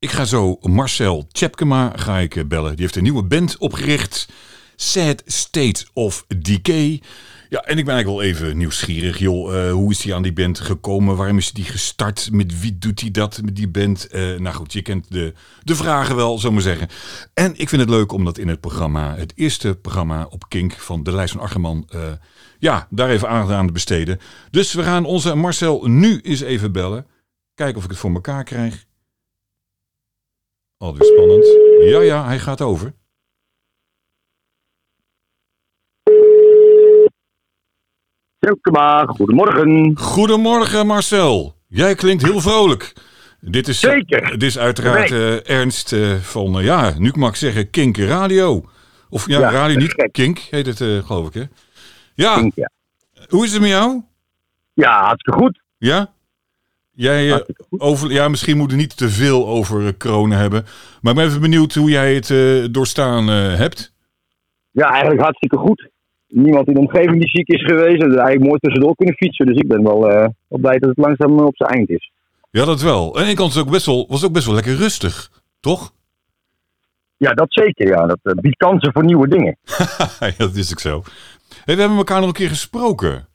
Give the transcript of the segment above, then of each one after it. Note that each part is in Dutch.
Ik ga zo Marcel Tjepkema ga ik eh, bellen. Die heeft een nieuwe band opgericht. Sad State of Decay. Ja, en ik ben eigenlijk wel even nieuwsgierig. Joh, eh, hoe is hij aan die band gekomen? Waarom is hij gestart? Met wie doet hij dat met die band? Eh, nou goed, je kent de, de vragen wel, zo maar zeggen. En ik vind het leuk om dat in het programma, het eerste programma op Kink van de lijst van Argeman, ja, daar even aandacht aan te besteden. Dus we gaan onze Marcel nu eens even bellen. Kijken of ik het voor elkaar krijg. Alweer spannend. Ja, ja, hij gaat over. Tjepkema, goedemorgen. Goedemorgen Marcel. Jij klinkt heel vrolijk. Dit is, Zeker. Dit is uiteraard eh, Ernst eh, van, eh, ja, nu mag ik zeggen Kink Radio. Of ja, Ja, radio niet, gek. Kink heet het eh, geloof ik hè. Ja, Kink, ja. hoe is het met jou? Ja, hartstikke goed. Ja? Jij, eh, over, ja, misschien moeten we niet te veel over eh, corona hebben. Maar ik ben even benieuwd hoe jij het eh, doorstaan hebt. Ja, eigenlijk hartstikke goed. Niemand in de omgeving die ziek is geweest. En er eigenlijk mooi tussendoor kunnen fietsen. Dus ik ben wel, wel blij dat het langzaam op zijn eind is. Ja, dat wel. En ik was ook best wel, was ook best wel lekker rustig, toch? Ja, dat zeker. Ja. Dat biedt kansen voor nieuwe dingen. ja, dat is ook zo. Hey, we hebben elkaar nog een keer gesproken.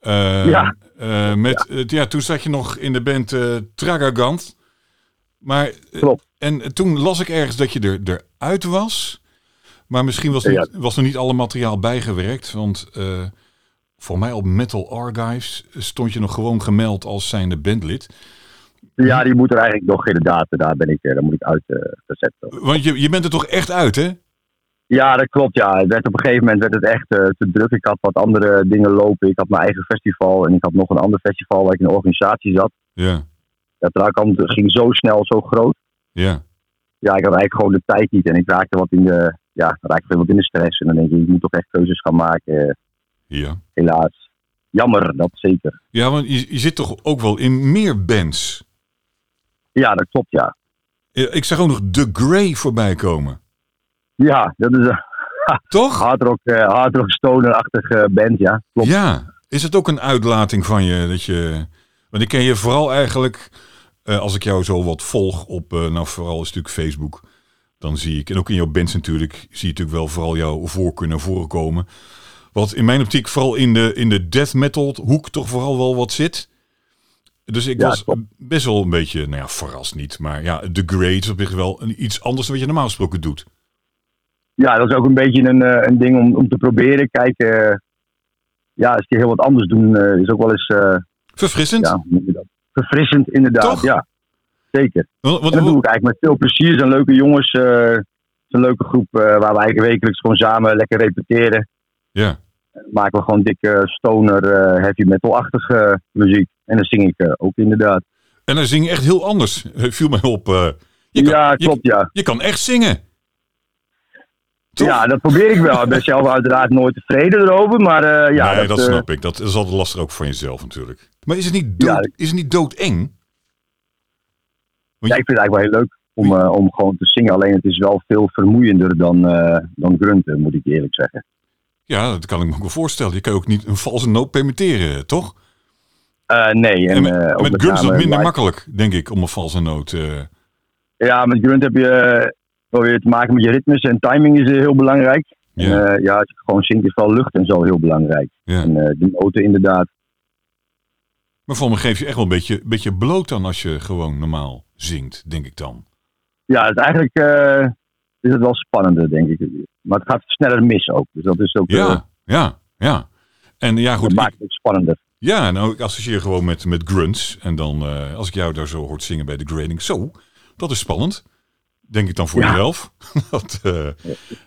Ja. Eh, met, eh, ja, toen zat je nog in de band eh Tragagant. Maar, Klopt. En toen las ik ergens dat je er, eruit was. Maar misschien was, niet, was er niet alle materiaal bijgewerkt. Want voor mij op Metal Archives stond je nog gewoon gemeld als zijnde bandlid. Ja, die moet er eigenlijk nog inderdaad. Daar ben ik, daar moet ik uit gezet. worden. Want je, je bent er toch echt uit, hè? Ja, dat klopt. Ja. Het werd op een gegeven moment werd het echt eh, te druk. Ik had wat andere dingen lopen. Ik had mijn eigen festival. En ik had nog een ander festival waar ik in de organisatie zat. Ja, Dat Trakant ging zo snel, zo groot. ja. ja, ik had eigenlijk gewoon de tijd niet. En ik raakte wat in de, ja, raakte wat in de stress. En dan denk je, je moet toch echt keuzes gaan maken. ja. Helaas. Jammer, dat zeker. Ja, want je, je zit toch ook wel in meer bands? Ja, dat klopt, ja. Ja, Ik zag ook nog The Grey voorbij komen. Ja, dat is een Toch? hardrock, eh hardrock stoner-achtige band, ja. Klopt. Ja. Is het ook een uitlating van je? Dat je want ik ken je vooral eigenlijk, eh, als ik jou zo wat volg op, eh, nou vooral is natuurlijk Facebook. Dan zie ik, en ook in jouw bands natuurlijk, zie je natuurlijk wel vooral jouw voorkeur naar voren komen. Wat in mijn optiek vooral in de, in de death metal hoek toch vooral wel wat zit. Dus ik Ja, was best wel een beetje, nou ja, verrast niet. Maar ja, The Grey is op zich wel een, iets anders dan wat je normaal gesproken doet. Ja, dat is ook een beetje een, eh, een ding om, om te proberen. Kijken, eh, ja, als die heel wat anders doen, eh, is ook wel eens Verfrissend. ja, verfrissend, inderdaad. Toch? Ja, zeker. En dat doe ik eigenlijk met veel plezier. Zijn leuke jongens. een leuke groep waar we eigenlijk wekelijks gewoon samen lekker repeteren. ja. maken we gewoon dikke stoner, heavy metal-achtige muziek. En dan zing ik ook inderdaad. En dan zing je echt heel anders. Viel mij op. je, kan, ja, je- klopt, ja. Je, kan echt zingen. Toch? Ja, dat probeer ik wel. Ik ben zelf uiteraard nooit tevreden erover, maar eh, ja. nee, dat, eh, snap ik. Dat is altijd lastig ook van jezelf natuurlijk. Maar is het niet, dood, Ja, is het niet doodeng? Want ja, je- ik vind het eigenlijk wel heel leuk om, eh, om gewoon te zingen. Alleen het is wel veel vermoeiender dan, eh dan grunten, moet ik eerlijk zeggen. ja, dat kan ik me ook wel voorstellen. Je kan ook niet een valse noot permitteren, toch? Eh, nee, en, En, met, eh, met is het name minder live. makkelijk, denk ik, om een valse noot. eh. Ja, met grunt heb je weer te maken met je ritmes en timing is eh, heel belangrijk. En, eh, ja, als je gewoon zingt is wel lucht en zo heel belangrijk. ja. En eh, die noten inderdaad. Maar voor me geef je echt wel een beetje, beetje bloot dan als je gewoon normaal zingt, denk ik dan. Ja, het eigenlijk is het wel spannender, denk ik. Maar het gaat sneller mis ook. Dus dat is ook Ja, ja, ja. En ja, dat goed. maakt het spannender. ja, nou, ik associeer gewoon met, met grunts. En dan, als ik jou daar zo hoort zingen bij de grading, zo, dat is spannend. Denk ik dan voor Ja. jezelf. dat, eh,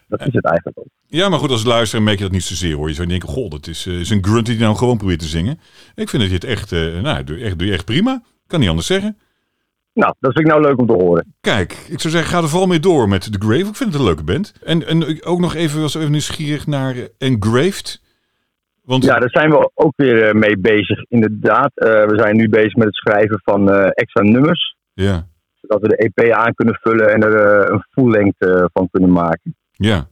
Dat is het eigenlijk ook. Ja, maar goed, als luisteraar merk je dat niet zozeer hoor. Je zou denken, goh, dat is, eh, is een grunt die nou gewoon probeert te zingen. Ik vind dat je het echt, eh, nou, doe, echt, doe je echt prima. Kan niet anders zeggen. Nou, dat vind ik nou leuk om te horen. Kijk, ik zou zeggen, ga er vooral mee door met The Grave. Ik vind het een leuke band. En, en ook nog even, was even nieuwsgierig naar Engraved. Want Ja, daar zijn we ook weer mee bezig, inderdaad. Eh, we zijn nu bezig met het schrijven van extra nummers. ja, Zodat we de EP aan kunnen vullen en er eh, een full-length eh, van kunnen maken. ja,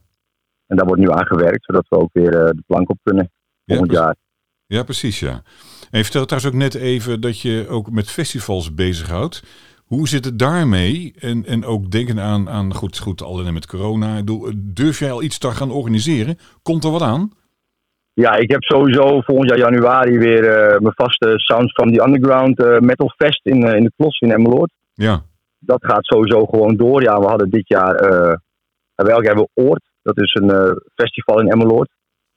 En daar wordt nu aan gewerkt, zodat we ook weer eh, de plank op kunnen ja, volgend precies. jaar. ja, precies, ja. En je vertelde trouwens ook net even dat je ook met festivals bezighoudt. Hoe zit het daarmee? En, en ook denken aan, aan goed, goed, alleen met corona. Durf jij al iets te gaan organiseren? Komt er wat aan? Ja, ik heb sowieso volgend jaar januari weer mijn vaste Sounds from the Underground Metal Fest in, in de Klos in Emmeloord. Ja. Dat gaat sowieso gewoon door. Ja, we hadden dit jaar, eh jaar hebben we Oort. Dat is een eh, festival in Emmeloord.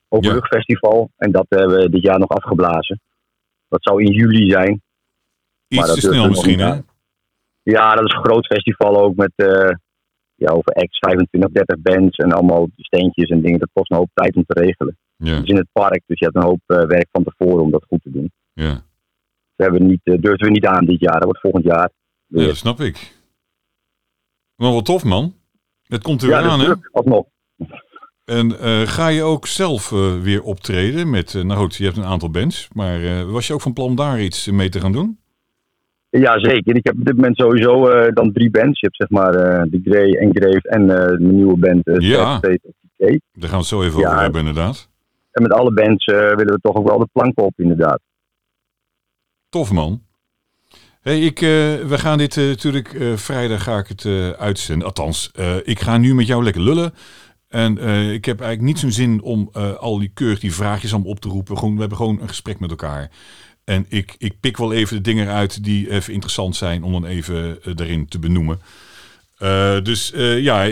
Openluchtfestival. En dat hebben we dit jaar nog afgeblazen. Dat zou in juli zijn. Iets dat te snel misschien, hè? Ja, dat is een groot festival ook met eh, ja, over ex 25, 30 bands en allemaal steentjes en dingen. Dat kost een hoop tijd om te regelen. Ja, Het is in het park, dus je hebt een hoop werk van tevoren om dat goed te doen. ja. Dat hebben we niet, eh, durven we niet aan dit jaar. Dat wordt volgend jaar. ja, dat snap ik. Maar wat tof, man. Het komt er ja, weer aan, hè? alsnog. En eh, ga je ook zelf eh, weer optreden met, eh, nou goed, je hebt een aantal bands, maar was je ook van plan daar iets mee te gaan doen? Ja, zeker. Ik heb op dit moment sowieso dan drie bands. Je hebt zeg maar The Grey, en eh de nieuwe band Ja. State. Daar gaan we het zo even Ja. over hebben, inderdaad. En met alle bands willen we toch ook wel de plank op, inderdaad. Tof, man. Hey, ik, eh, we gaan dit eh, natuurlijk eh, vrijdag ga ik het eh, uitzenden. Althans, eh, ik ga nu met jou lekker lullen. En eh, ik heb eigenlijk niet zo'n zin om eh, al die keurig die vraagjes allemaal op te roepen. Gewoon, we hebben gewoon een gesprek met elkaar. En ik, ik pik wel even de dingen uit die even interessant zijn om dan even eh, daarin te benoemen. Eh, dus eh, ja, eh,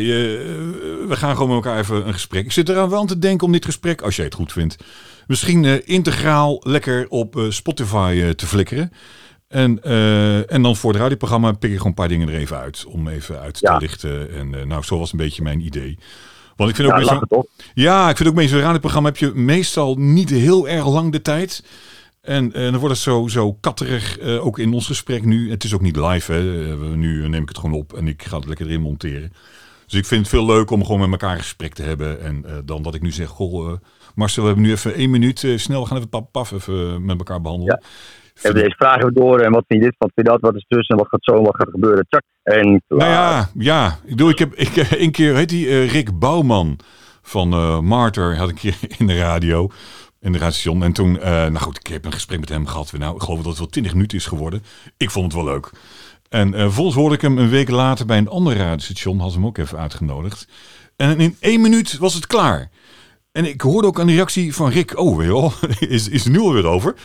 we gaan gewoon met elkaar even een gesprek. Ik zit eraan wel aan te denken om dit gesprek, als jij het goed vindt, misschien eh, integraal lekker op eh, Spotify eh, te flikkeren. En, eh, en dan voor het radioprogramma pik ik gewoon een paar dingen er even uit. Om even uit te Ja. lichten. En eh, nou, zo was een beetje mijn idee. Want ik vind ook Ja, toch? ja, ik vind ook mee zo'n radioprogramma heb je meestal niet heel erg lang de tijd. En, eh, dan wordt het zo, zo katterig, ook in ons gesprek nu. Het is ook niet live, hè. We- nu neem ik het gewoon op en ik ga het lekker erin monteren. Dus ik vind het veel leuk om gewoon met elkaar een gesprek te hebben. En dan dat ik nu zeg, goh, Marcel, we hebben nu even één minuut. snel, we gaan even paf even met elkaar behandelen. Even deze vragen door. En wat vind je dit, wat vind je dat, wat is tussen, wat gaat zo, wat gaat er gebeuren. Tjak. En. Nou ja, ja. Ik bedoel, ik heb ik, eh, een keer, heet die eh, Rick Bouwman van eh Martyr, had ik een keer in de radio, in de radiostation. En toen, eh, nou goed, ik heb een gesprek met hem gehad. Nou, ik geloof dat het wel 20 minuten is geworden. Ik vond het wel leuk. En eh volgens hoorde ik hem een week later bij een ander radiostation, had hem ook even uitgenodigd. En in één minuut was het klaar. En ik hoorde ook de reactie van Rick, oh is, is er nu alweer over?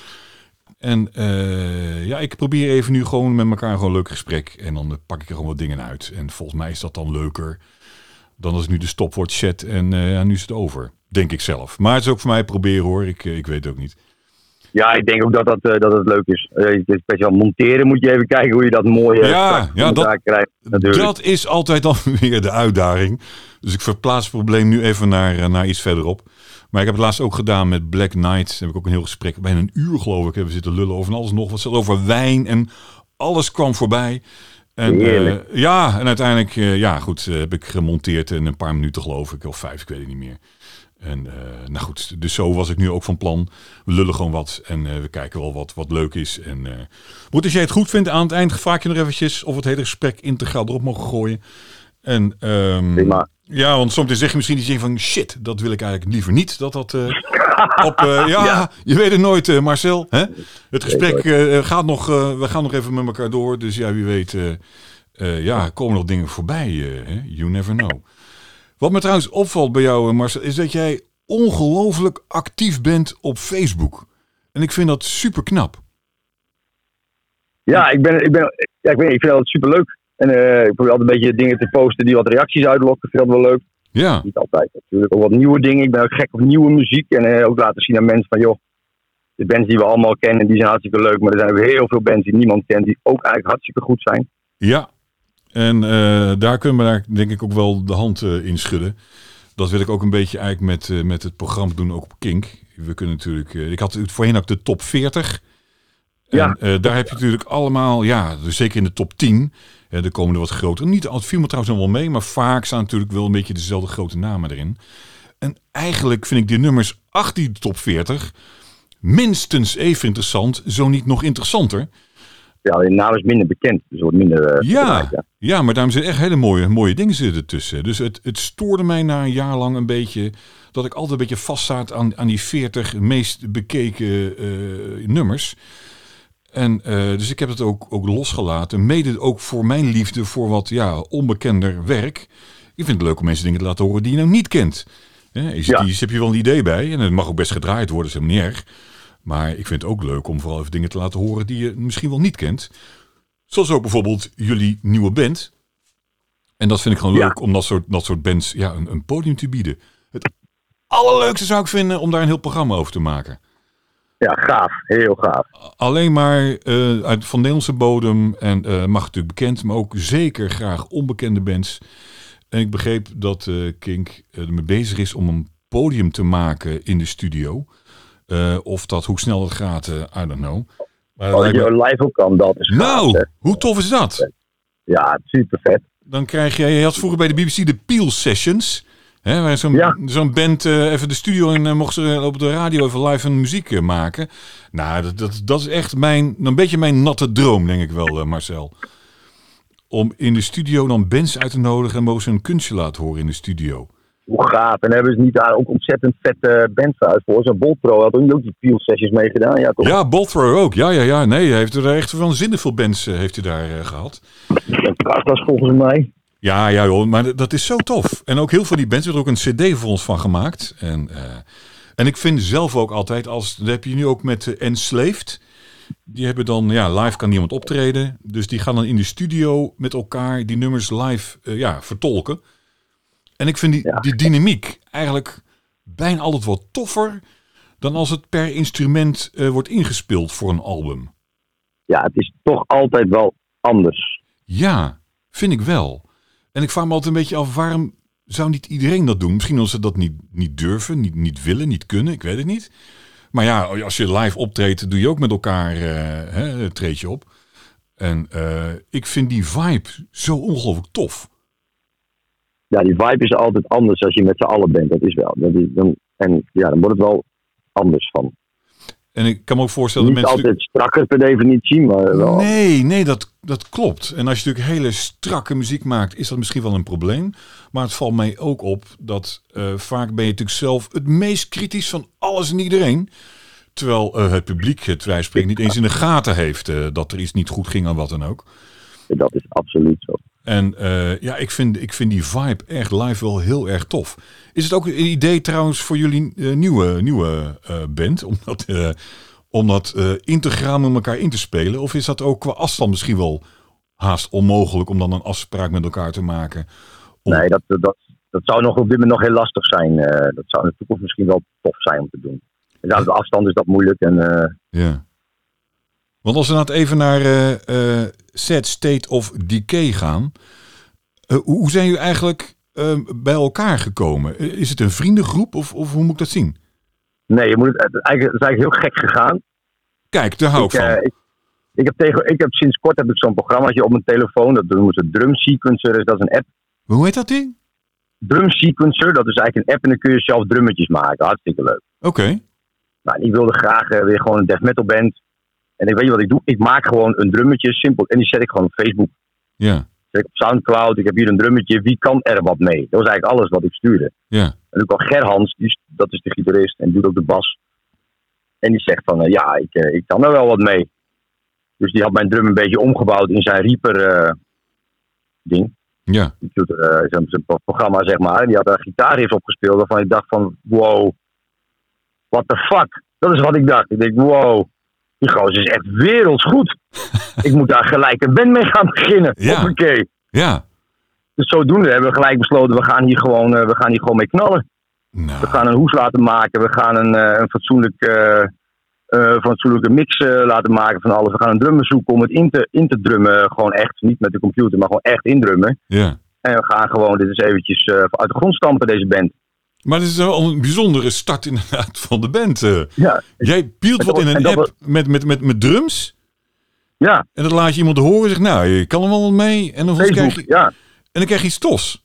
En eh, ja, ik probeer even nu gewoon met elkaar gewoon een leuk gesprek. En dan pak ik er gewoon wat dingen uit. En volgens mij is dat dan leuker dan als ik nu de stopwoord chat en eh, ja, nu is het over. Denk ik zelf. Maar het is ook voor mij proberen hoor. Ik, eh, ik weet het ook niet. Ja, ik denk ook dat dat, dat het leuk is. Het is speciaal monteren moet je even kijken hoe je dat mooi Ja, dat- krijgt. Natuurlijk. Dat is altijd dan weer de uitdaging. Dus ik verplaats het probleem nu even naar, naar iets verderop. Maar ik heb het laatst ook gedaan met Black Knight. Daar heb ik ook een heel gesprek, bijna een uur geloof ik. Hebben we zitten lullen over alles nog. Wat zelfs over wijn en alles kwam voorbij. En, eh, ja, en uiteindelijk, eh, ja goed, eh, heb ik gemonteerd in een paar minuten geloof ik. Of vijf, ik weet het niet meer. En nou goed, dus zo was ik nu ook van plan. We lullen gewoon wat en we kijken wel wat, wat leuk is. En goed, als jij het goed vindt, aan het eind vraag je nog eventjes of het hele gesprek integraal erop mogen gooien. En Prima. Ja, want soms zeg je misschien iets van shit, dat wil ik eigenlijk liever niet. Dat dat eh, op, eh, ja, Ja. je weet het nooit, eh, Marcel. Hè? Het gesprek gaat nog, we gaan nog even met elkaar door. Dus ja, wie weet, ja, komen nog dingen voorbij. hè? You never know. Wat me trouwens opvalt bij jou, Marcel, is dat jij ongelooflijk actief bent op Facebook. En ik vind dat super knap. Ja, ik, ben, ik, ben, ja, ik, weet, niet, ik vind dat superleuk. En eh, ik probeer altijd een beetje dingen te posten die wat reacties uitlokken. Ik vind dat wel leuk. Ja, Niet altijd natuurlijk. Ook wat nieuwe dingen. Ik ben ook gek op nieuwe muziek. En eh, ook laten zien aan mensen van, joh, de bands die we allemaal kennen, die zijn hartstikke leuk. Maar er zijn ook heel veel bands die niemand kent, die ook eigenlijk hartstikke goed zijn. ja. En eh, daar kunnen we daar denk ik ook wel de hand eh, in schudden. Dat wil ik ook een beetje eigenlijk met, met het programma doen, ook op Kink. We kunnen natuurlijk, ik had het voorheen ook de top 40. En, Ja. daar heb je natuurlijk allemaal, ja, dus zeker in de top 10. Er komen er wat grotere. Niet altijd viel me trouwens nog wel mee, maar vaak staan natuurlijk wel een beetje dezelfde grote namen erin. En eigenlijk vind ik die nummers achter die top 40 minstens even interessant, zo niet nog interessanter. Ja, de naam is minder bekend. Dus wordt minder... eh, Ja, ja. ja, maar daarom zijn echt hele mooie, mooie dingen zitten tussen. Dus het, het stoorde mij na een jaar lang een beetje dat ik altijd een beetje vaststaat aan, aan die 40 meest bekeken eh, nummers. En eh, dus ik heb het ook, ook losgelaten. Mede ook voor mijn liefde voor wat ja, onbekender werk. Ik vind het leuk om mensen dingen te laten horen die je nou niet kent. Hè, is Ja. heb je wel een idee bij. En het mag ook best gedraaid worden, dat is helemaal niet erg. Maar ik vind het ook leuk om vooral even dingen te laten horen die je misschien wel niet kent. Zoals ook bijvoorbeeld jullie nieuwe band. En dat vind ik gewoon Ja. leuk om dat soort, dat soort bands ja, een, een podium te bieden. Het allerleukste zou ik vinden om daar een heel programma over te maken. Ja, gaaf. Heel gaaf. Alleen maar eh, uit van Nederlandse bodem en eh, mag natuurlijk bekend, maar ook zeker graag onbekende bands. En ik begreep dat eh, Kink ermee bezig is om een podium te maken in de studio. Of dat, hoe snel dat gaat, I don't know. Maar me- je live ook kan, dat is nou, hoe tof is dat? Ja, super vet. Dan krijg je, je had vroeger bij de BBC de Peel Sessions. Hè, waar zo'n Ja. band eh, even de studio in eh, mocht ze op de radio even live een muziek eh, maken. Nou, dat, dat, dat is echt mijn, een beetje mijn natte droom, denk ik wel, eh, Marcel. Om in de studio dan bands uit te nodigen en mogen ze een kunstje laten horen in de studio. Hoe gaaf. En hebben ze niet daar ook ontzettend vette bands uit voor. Zo'n Boltro had ook ook die Peel sessies meegedaan. Ja, toch? Ja, Bothrow ook. Ja, ja, ja. Nee, hij heeft er echt waanzinnig veel bands eh, heeft hij daar eh, gehad. En Cartas volgens mij. Ja, ja joh, maar dat is zo tof. En ook heel veel die bands hebben er ook een cd voor ons van gemaakt. En, eh, en ik vind zelf ook altijd, als, dat heb je nu ook met uh, Enslaved. Die hebben dan, ja, live kan niemand optreden. Dus die gaan dan in de studio met elkaar die nummers live eh, ja, vertolken. En ik vind die, Ja. die dynamiek eigenlijk bijna altijd wat toffer dan als het per instrument wordt ingespeeld voor een album. Ja, het is toch altijd wel anders. Ja, vind ik wel. En ik vraag me altijd een beetje af, waarom zou niet iedereen dat doen? Misschien omdat ze dat niet, niet durven, niet, niet willen, niet kunnen, ik weet het niet. Maar ja, als je live optreedt, doe je ook met elkaar eh hè, treed je op. En eh, ik vind die vibe zo ongelooflijk tof. Ja, die vibe is altijd anders als je met z'n allen bent. Dat is wel. Dat is, dan, en ja, dan wordt het wel anders van. En ik kan me ook voorstellen Niet dat mensen... altijd strakker per definitie, maar wel. Nee, nee, dat, dat klopt. En als je natuurlijk hele strakke muziek maakt, is dat misschien wel een probleem. Maar het valt mij ook op dat eh, vaak ben je natuurlijk zelf het meest kritisch van alles en iedereen. Terwijl eh, het publiek het wij spreken niet eens in de gaten heeft eh, dat er iets niet goed ging aan wat dan ook. Dat is absoluut zo. En eh, ja, ik vind, ik vind die vibe echt live wel heel erg tof. Is het ook een idee trouwens voor jullie eh, nieuwe, nieuwe eh, band? Om dat, om dat integraal met elkaar in te spelen? Of is dat ook qua afstand misschien wel haast onmogelijk om dan een afspraak met elkaar te maken? Om- Nee, dat, dat, dat zou nog op dit moment nog heel lastig zijn. Dat zou in de toekomst misschien wel tof zijn om te doen. Dus aan de afstand is dat moeilijk. En, Ja. Want als we nou even naar eh eh, Sad State of Decay gaan. eh, hoe zijn jullie eigenlijk eh, bij elkaar gekomen? Is het een vriendengroep of, of hoe moet ik dat zien? nee, je moet het, is eigenlijk heel gek gegaan. Kijk, daar hou ik, ik, van. ik, ik heb tegen, ik heb sinds kort heb ik zo'n programmaatje op mijn telefoon. Dat noemen ze Drum Sequencer. Dus dat is een app. Hoe heet dat ding? Drum Sequencer, dat is eigenlijk een app en dan kun je zelf drummetjes maken. Hartstikke leuk. Oké. Nou, en ik wilde graag weer gewoon een death metal band. En ik weet je wat ik doe? Ik maak gewoon een drummetje, simpel. En die zet ik gewoon op Facebook. Ja, Zet ik op Soundcloud. Ik heb hier een drummetje. Wie kan er wat mee? Dat was eigenlijk alles wat ik stuurde. ja. En toen kwam Gerhans, die, dat is de gitarist en doet ook de bas. En die zegt van, eh, ja, ik, eh, ik kan er wel wat mee. Dus die had mijn drum een beetje omgebouwd in zijn Reaper eh, ding. Ja, Computer, zijn, zijn pro- programma, zeg maar. En die had een gitaarriff opgespeeld waarvan ik dacht van, wow, what the fuck? Dat is wat ik dacht. Ik denk, wow, die gozer is echt wereldsgoed. ik moet daar gelijk een band mee gaan beginnen. Ja. Hoppakee. ja. Dus zodoende hebben we gelijk besloten, we gaan hier gewoon, eh, we gaan hier gewoon mee knallen. Nou, We gaan een hoes laten maken. We gaan een, eh, een fatsoenlijk, eh, fatsoenlijke mix laten maken van alles. We gaan een drummer zoeken om het in te, in te drummen. Gewoon echt. Niet met de computer, maar gewoon echt indrummen. ja. En we gaan gewoon dit eens eventjes uit de grond stampen, deze band. Maar het is wel een bijzondere start inderdaad van de band. eh. Ja, Jij pielt wat dat- in en een dat app met, met, met, met drums. ja En dan laat je iemand horen en zegt, nou, je kan er wel wat mee. En dan, krijg Facebook. je, Ja, en dan krijg je iets tos.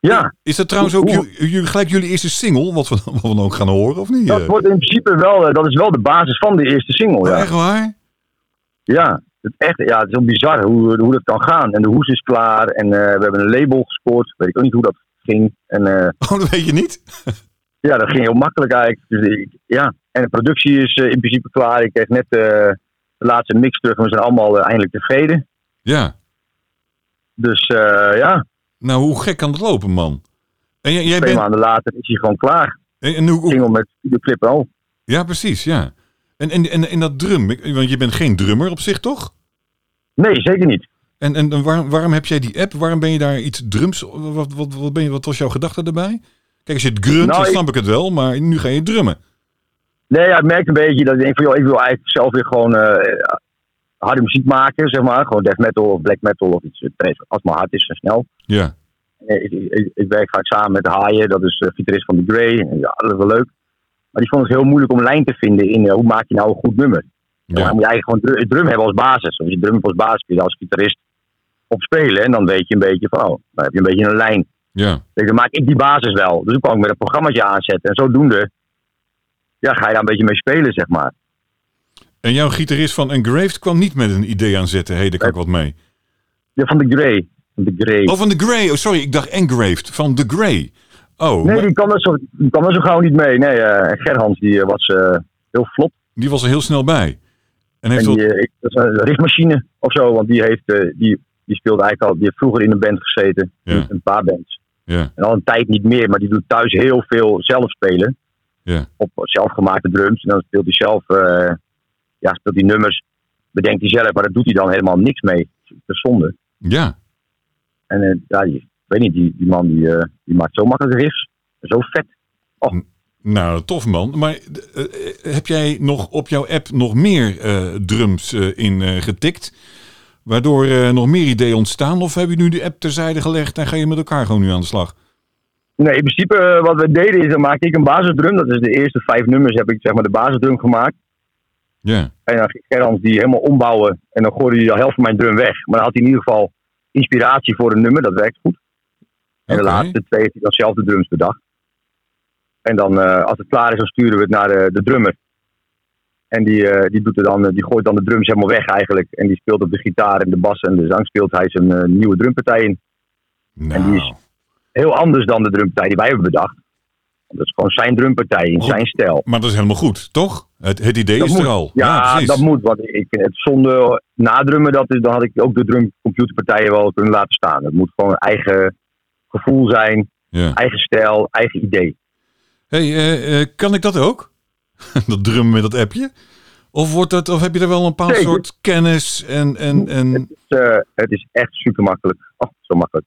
ja. Is dat trouwens ook Hoe- ju- ju- gelijk jullie eerste single, wat we, wat we dan ook gaan horen, of niet? Dat eh? wordt in principe wel, eh, dat is wel de basis van de eerste single. Ja, Echt waar? ja. Het, echt, ja, het is heel bizar hoe, hoe dat kan gaan. En de hoes is klaar. En we hebben een label gescoord. Weet ik ook niet hoe dat ging. En eh, Oh, dat weet je niet? Ja, dat ging heel makkelijk eigenlijk. Dus ik, ja. En de productie is eh, in principe klaar. Ik kreeg net, eh, de laatste mix terug en we zijn allemaal eindelijk tevreden. Ja. Dus ja, Nou, hoe gek kan het lopen, man? En jij, jij twee bent... maanden later is hij gewoon klaar. En, en hoe, hoe- Single met de clip al. Ja, precies, ja. En, en, en, en dat drum, want je bent geen drummer op zich, toch? Nee, zeker niet. En, en, en waarom, waarom heb jij die app? Waarom ben je daar iets drums? Wat, wat, wat, ben je, wat was jouw gedachte erbij? Kijk, als je het grunt, Nou, dan snap ik het wel, maar nu ga je drummen. Nee, ja, ik merk een beetje dat ik denk van, joh, ik wil eigenlijk zelf weer gewoon eh, harde muziek maken, zeg maar. Gewoon death metal of black metal of iets. eh, Als het maar hard is en snel. Ja, Eh, Ik, ik, ik werk vaak samen met Haaien, dat is uh, gitarist van The Grey. Ja, dat is wel leuk. Maar die vond het heel moeilijk om een lijn te vinden in hoe maak je nou een goed nummer. Ja. Dan moet je eigenlijk gewoon drum, drum hebben als basis. Als je drum hebt als basis, kun je als gitarist op spelen. En dan weet je een beetje van, oh, dan heb je een beetje een lijn. ja. Kijk, dan maak ik die basis wel. Dus dan kan ik met een programmaatje aanzetten. En zodoende ja, ga je daar een beetje mee spelen, zeg maar. En jouw gitarist van Engraved kwam niet met een idee aanzetten. Hé, hey, daar kan ik wat mee. Ja, van The Grey. Van The Grey. Oh, van The Grey. Oh, sorry, ik dacht Engraved. Van The Grey. Oh, nee, maar die kwam er zo, die kwam er zo gauw niet mee. Nee, eh Gerhans die eh, was eh, heel flop. die was er heel snel bij. En En heeft die, dat is een richtmachine of zo, want die heeft, die, die speelde eigenlijk al, die heeft vroeger in een band gezeten, Ja. een paar bands. Ja, En al een tijd niet meer, maar die doet thuis heel veel zelf spelen, ja, op zelfgemaakte drums. En dan speelt hij zelf, eh, ja, speelt hij nummers, bedenkt hij zelf, maar daar doet hij dan helemaal niks mee. Dat is zonde. ja. En eh, ja, ik weet niet, die, die man die, eh, die maakt zo makkelijk riffs, zo vet. Nou, tof man. Maar heb jij nog op jouw app nog meer drums eh, in getikt? Waardoor eh, nog meer ideeën ontstaan? Of heb je nu de app terzijde gelegd en ga je met elkaar gewoon nu aan de slag? Nee, in principe eh, wat we deden is, dan maak ik een basisdrum. Dat is de eerste vijf nummers heb ik zeg maar de basisdrum gemaakt. Ja, En dan ging Gerrans die helemaal ombouwen. En dan gooide hij de helft van mijn drum weg. Maar dan had hij in ieder geval inspiratie voor een nummer. Dat werkt goed. En de laatste twee heeft hij dan zelf de drums bedacht. En dan, eh, als het klaar is, dan sturen we het naar de, de drummer. En die, eh, die, doet er dan, eh, die gooit dan de drums helemaal weg eigenlijk. En die speelt op de gitaar en de bas en de zang speelt hij zijn eh, nieuwe drumpartij in. nou, die is- Heel anders dan de drumpartij die wij hebben bedacht. Dat is gewoon zijn drumpartij in zijn stijl. maar dat is helemaal goed, toch? Het, het idee Dat is moet. er al. Ja, dat moet. Want ik het zonde nadrummen, dat is, dan had ik ook de drumcomputerpartijen wel kunnen laten staan. Het moet gewoon een eigen gevoel zijn, Ja. eigen stijl, eigen idee. Hey, kan ik dat ook? dat drummen met dat appje? Of, wordt dat, of heb je er wel een bepaald Nee, soort kennis en... en, en... Het, is, eh, het is echt super makkelijk. Oh, zo makkelijk.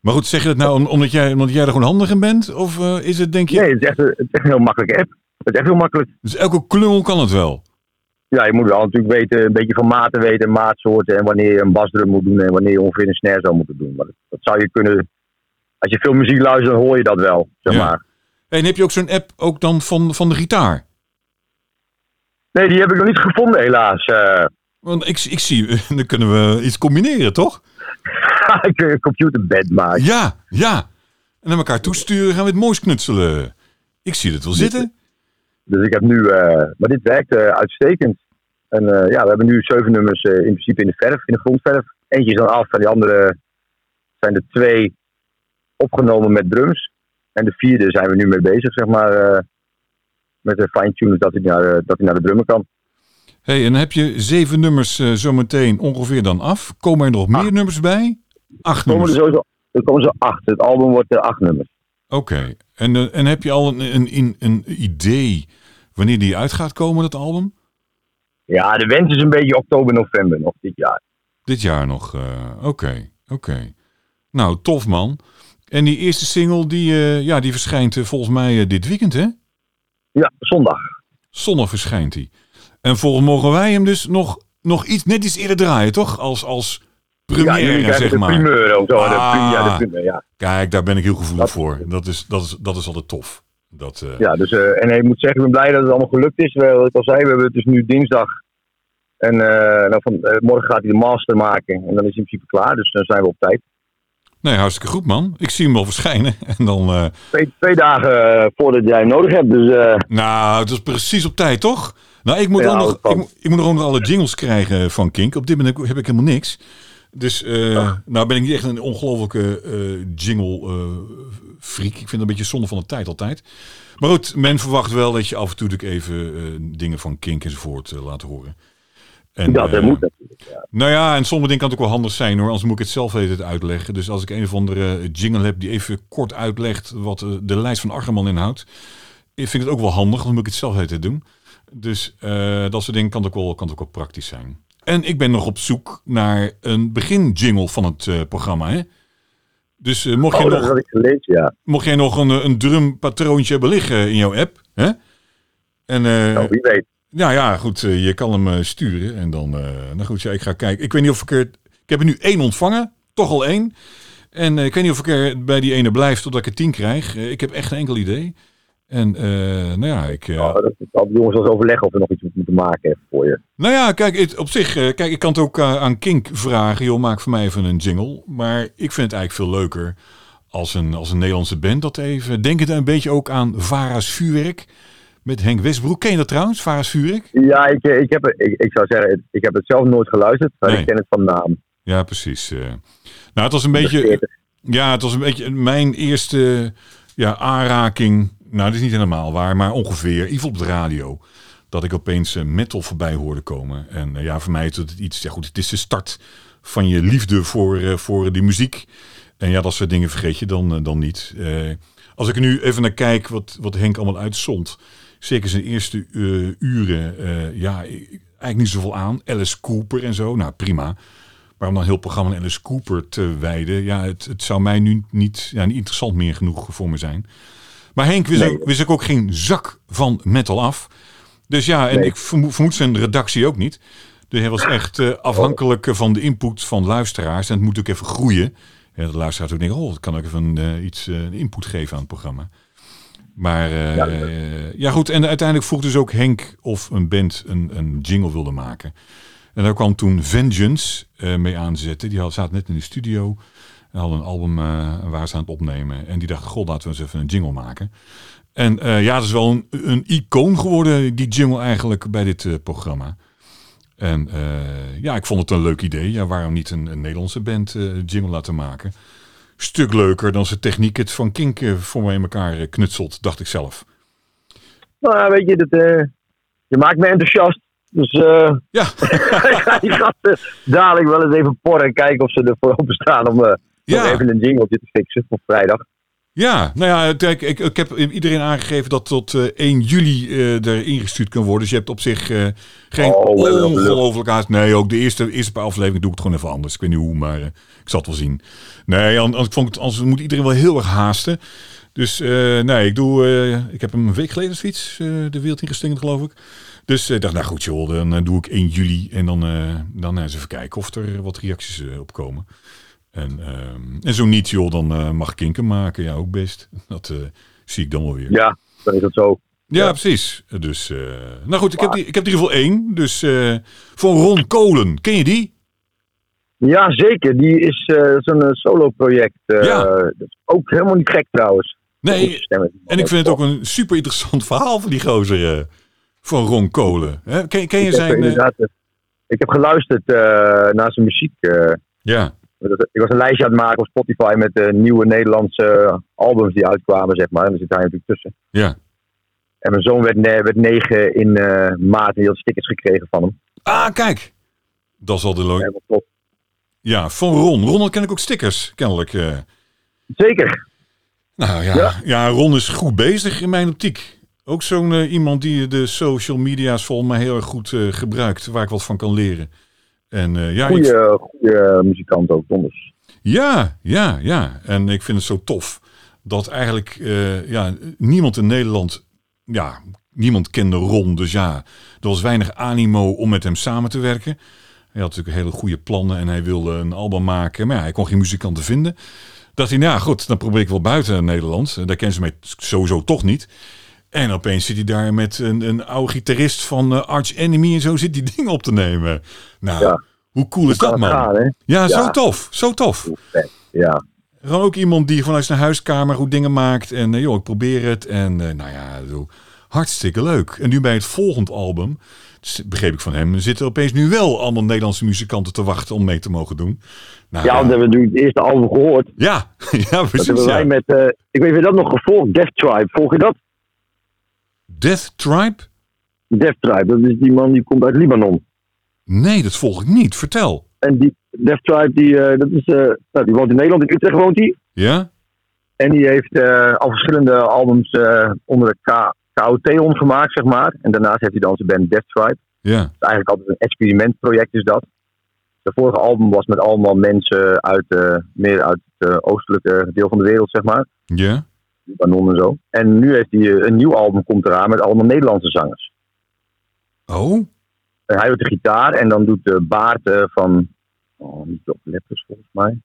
Maar goed, zeg je dat nou om- omdat jij, omdat jij er gewoon handig in bent? Of eh, is het, denk je... Nee, het is, echt, een- het is echt een heel makkelijke app. Het is echt heel makkelijk. Dus elke klungel kan het wel? Ja, je moet wel natuurlijk weten, een beetje van maten weten, maatsoorten en wanneer je een basdrum moet doen en wanneer je ongeveer een snare zou moeten doen. Maar dat, dat zou je kunnen, als je veel muziek luistert, dan hoor je dat wel, zeg Ja. maar. En heb je ook zo'n app ook dan van, van de gitaar? Nee, die heb ik nog niet gevonden helaas. Eh, Want ik, ik zie, dan kunnen we iets combineren, toch? ik kun een computerband maken. Ja, ja. En naar elkaar toesturen gaan we het moois knutselen. Ik zie het wel zitten. Dus ik heb nu, eh, maar dit werkt eh, uitstekend. En eh, ja, we hebben nu zeven nummers eh, in principe in de verf, in de grondverf. Eentje is dan af en die andere zijn er twee opgenomen met drums. En de vierde zijn we nu mee bezig, zeg maar, eh, met de fine-tunes dat hij naar, eh, dat hij naar de drummer kan. hey, en heb je zeven nummers eh, zometeen ongeveer dan af. Komen er nog meer Acht. nummers bij? Acht Er komen nummers. er sowieso er komen zo acht. Het album wordt eh, acht nummers. Oké. En, en heb je al een, een, een, een idee wanneer die uit gaat komen, dat album? Ja, de wens is een beetje oktober, november nog dit jaar. Dit jaar nog. Oké, oké. Nou, tof man. En die eerste single, die, eh, ja, die verschijnt eh, volgens mij eh, dit weekend, hè? Ja, zondag. Zondag verschijnt hij. En volgens mogen wij hem dus nog, nog iets, net iets eerder draaien, toch? Als, als ja, première, krijgen zeg de maar. primeur of zo. Ah. ja, de primeur, ja. Kijk, daar ben ik heel gevoelig Dat- voor. Dat is, dat, is, dat is altijd tof. Dat, Ja, dus, en ik moet zeggen, ik ben blij dat het allemaal gelukt is. We- Wat ik al zei, we hebben het dus nu dinsdag. En nou, van, morgen gaat hij de master maken. En dan is hij in principe klaar. Dus dan zijn we op tijd. Nee, hartstikke goed, man. Ik zie hem wel verschijnen. En dan, eh, Twee, twee dagen eh, voordat jij hem nodig hebt. Dus eh, nou, het is precies op tijd, toch? Nou, ik moet, Ja, ook nog, ik, moet- ik moet nog alle jingles krijgen van Kink. Op dit moment heb ik helemaal niks. Dus eh, nou ben ik niet echt een ongelofelijke jingle freak. Ik vind het een beetje zonde van de tijd altijd. Maar goed, men verwacht wel dat je af en toe even dingen van Kink enzovoort laat horen. En, dat eh, moet natuurlijk. Ja. Nou ja, en sommige dingen kan het ook wel handig zijn hoor. Anders moet ik het zelf even uitleggen. Dus als ik een of andere jingle heb die even kort uitlegt wat eh, de lijst van Argerman inhoudt. Ik vind het ook wel handig, dan moet ik het zelf even doen. Dus eh, dat soort dingen kan ook, wel, kan ook wel praktisch zijn. En ik ben nog op zoek naar een beginjingle van het programma. Hè? Dus mocht, Oh, je nog, gelezen, ja. mocht jij nog een, een drumpatroontje hebben liggen in jouw app. Hè? En Nou, wie weet. Nou ja, goed, eh, je kan hem eh, sturen. En dan, eh, nou goed, ja, ik ga kijken. Ik weet niet of ik er... Ik heb er nu één ontvangen. Toch al één. En ik weet niet of ik er bij die ene blijf totdat ik er tien krijg. Ik heb echt geen enkel idee. En nou ja, ik... eh, Oh, dat de jongens eens overleggen of we nog iets moeten maken voor je. Nou ja, kijk, het, op zich, kijk, ik kan het ook aan Kink vragen. Joh, maak voor mij even een jingle. Maar ik vind het eigenlijk veel leuker als een, als een Nederlandse band dat even... Denk het een beetje ook aan Vara's Vuurwerk met Henk Westbroek. Ken je dat trouwens, Vara's Vuurwerk? Ja, ik, eh, ik, heb, ik, ik zou zeggen, ik heb het zelf nooit geluisterd, maar Nee. ik ken het van naam. Ja, precies. eh. Nou, het was een beetje... 40. Ja, het was een beetje mijn eerste ja, aanraking. Nou, dat is niet helemaal waar, maar ongeveer. Even op de radio. Dat ik opeens eh, metal voorbij hoorde komen. En ja, voor mij is het iets. Ja, goed, het is de start van je liefde voor, voor die muziek. En ja, dat soort dingen vergeet je dan, dan niet. Als ik nu even naar kijk wat, wat Henk allemaal uitzond. Zeker zijn eerste eh, uren. eh, ja, ik- eigenlijk niet zoveel aan. Alice Cooper en zo. Nou, prima. Maar om dan heel programma aan Alice Cooper te wijden, ja, het, het zou mij nu niet, ja, niet interessant meer genoeg voor me zijn. Maar Henk wist, Nee. ook, wist ik ook geen zak van metal af. Dus ja, en Nee. ik vermoed, vermoed zijn redactie ook niet. Dus hij was echt eh, afhankelijk van de input van luisteraars. En het moet ook even groeien. Ja, de luisteraars ook denken, oh, dat kan ook even iets input geven aan het programma. Maar eh, Ja. ja. goed, en uiteindelijk vroeg dus ook Henk of een band een, een jingle wilde maken. En daar kwam toen Vengeance eh, mee aanzetten. Die had, zaten net in de studio. En hadden een album eh, waar ze aan het opnemen. En die dachten, god, laten we eens even een jingle maken. En ja, het is wel een, een icoon geworden, die jingle eigenlijk, bij dit programma. En ja, ik vond het een leuk idee. Ja, waarom niet een, een Nederlandse band jingle laten maken? Stuk leuker dan zijn techniek het van Kink eh, voor mij in elkaar eh, knutselt, dacht ik zelf. Nou, weet je, dat, eh, je maakt me enthousiast. Dus eh Ja, ik ga die gasten dadelijk wel eens even porren en kijken of ze ervoor openstaan om Ja. even een jingletje te fixen voor vrijdag. Ja, nou ja, kijk, ik, ik heb iedereen aangegeven dat tot eh, 1 juli eh er ingestuurd kan worden. Dus je hebt op zich eh, geen Oh, ongelooflijk haast. Nee, ook de eerste, eerste paar afleveringen doe ik het gewoon even anders. Ik weet niet hoe, maar eh, ik zal het wel zien. Nee, anders, ik vond het, anders moet iedereen wel heel erg haasten. Dus eh, nee, ik doe, eh, ik heb hem een week geleden eh, de wereld ingeslingerd, geloof ik. Dus ik dacht, nou goed joh, dan eh, doe ik 1 juli en dan, eh, dan eens even kijken of er wat reacties eh, op komen. En, ehm, en zo niet, joh, dan eh, mag Kinken maken. Ja, ook best. Dat eh, zie ik dan wel weer. Ja, dan is dat zo. ja. precies. Dus, eh, nou goed, ik heb, die, ik heb in ieder geval één. Dus van Ron Kolen. Ken je die? Ja, zeker. Die is eh, zo'n solo-project. Ja. Dat is ook helemaal niet gek trouwens. Nee, en ik vind het ook een super interessant verhaal van die gozer. van Ron Kolen. Hè? Ken, ken je Ik zijn... ik heb geluisterd naar zijn muziek. ja, ik was een lijstje aan het maken op Spotify met de nieuwe Nederlandse albums die uitkwamen, zeg maar. En daar zit hij natuurlijk tussen. ja. En mijn zoon werd, werd negen in eh, maart en die had stickers gekregen van hem. Ah, kijk. Dat is al de leuk. Ja, van Ron. Ron ken ik ook stickers, kennelijk. eh. Zeker. Nou ja, ja. Ja. Ron is goed bezig in mijn optiek. Ook zo'n eh, iemand die de social media's volgens mij heel erg goed eh, gebruikt, waar ik wat van kan leren. En eh, ja, ik- Goeie, goeie muzikant ook, donders. ja, ja, ja. En ik vind het zo tof dat eigenlijk eh, ja, niemand in Nederland, ja, niemand kende Ron. Dus ja, er was weinig animo om met hem samen te werken. Hij had natuurlijk hele goede plannen en hij wilde een album maken. Maar ja, hij kon geen muzikanten vinden. Dat hij, nou ja, goed, dan probeer ik wel buiten Nederland. Daar kennen ze mij sowieso toch niet. En opeens zit hij daar met een, een oude gitarist van eh, Arch Enemy en zo zit die dingen op te nemen. Nou, Ja. hoe cool is dat, man? gaan? Ja, zo tof, zo tof. Ja. Gewoon ook iemand die vanuit zijn huiskamer goed dingen maakt. En eh, joh, ik probeer het. En eh, nou ja, zo, hartstikke leuk. En nu bij het volgende album, s- begreep ik van hem, zitten er opeens nu wel allemaal Nederlandse muzikanten te wachten om mee te mogen doen. Nou, ja, want we hebben natuurlijk het eerste album gehoord. ja, ja, Dat precies. hebben wij met, ik weet niet of je dat nog gevolgd, Death Tribe. Volg je dat? Death Tribe? Death Tribe, dat is die man die komt uit Libanon. Nee, dat volg ik niet. Vertel. En die Death Tribe, die, eh, dat is, eh, nou, die woont in Nederland, in Utrecht woont hij. Ja? En die heeft eh, al verschillende albums onder de K KOT gemaakt, zeg maar. En daarnaast heeft hij dan zijn band Death Tribe. Ja. Het is eigenlijk altijd een experimentproject is dat. De vorige album was met allemaal mensen uit, meer uit het oostelijke deel van de wereld, zeg maar. Ja? Libanon en zo. En nu heeft hij eh, een nieuw album komt eraan met allemaal Nederlandse zangers. Oh? En hij doet de gitaar en dan doet de Baart eh, van, oh, niet op letters volgens mij.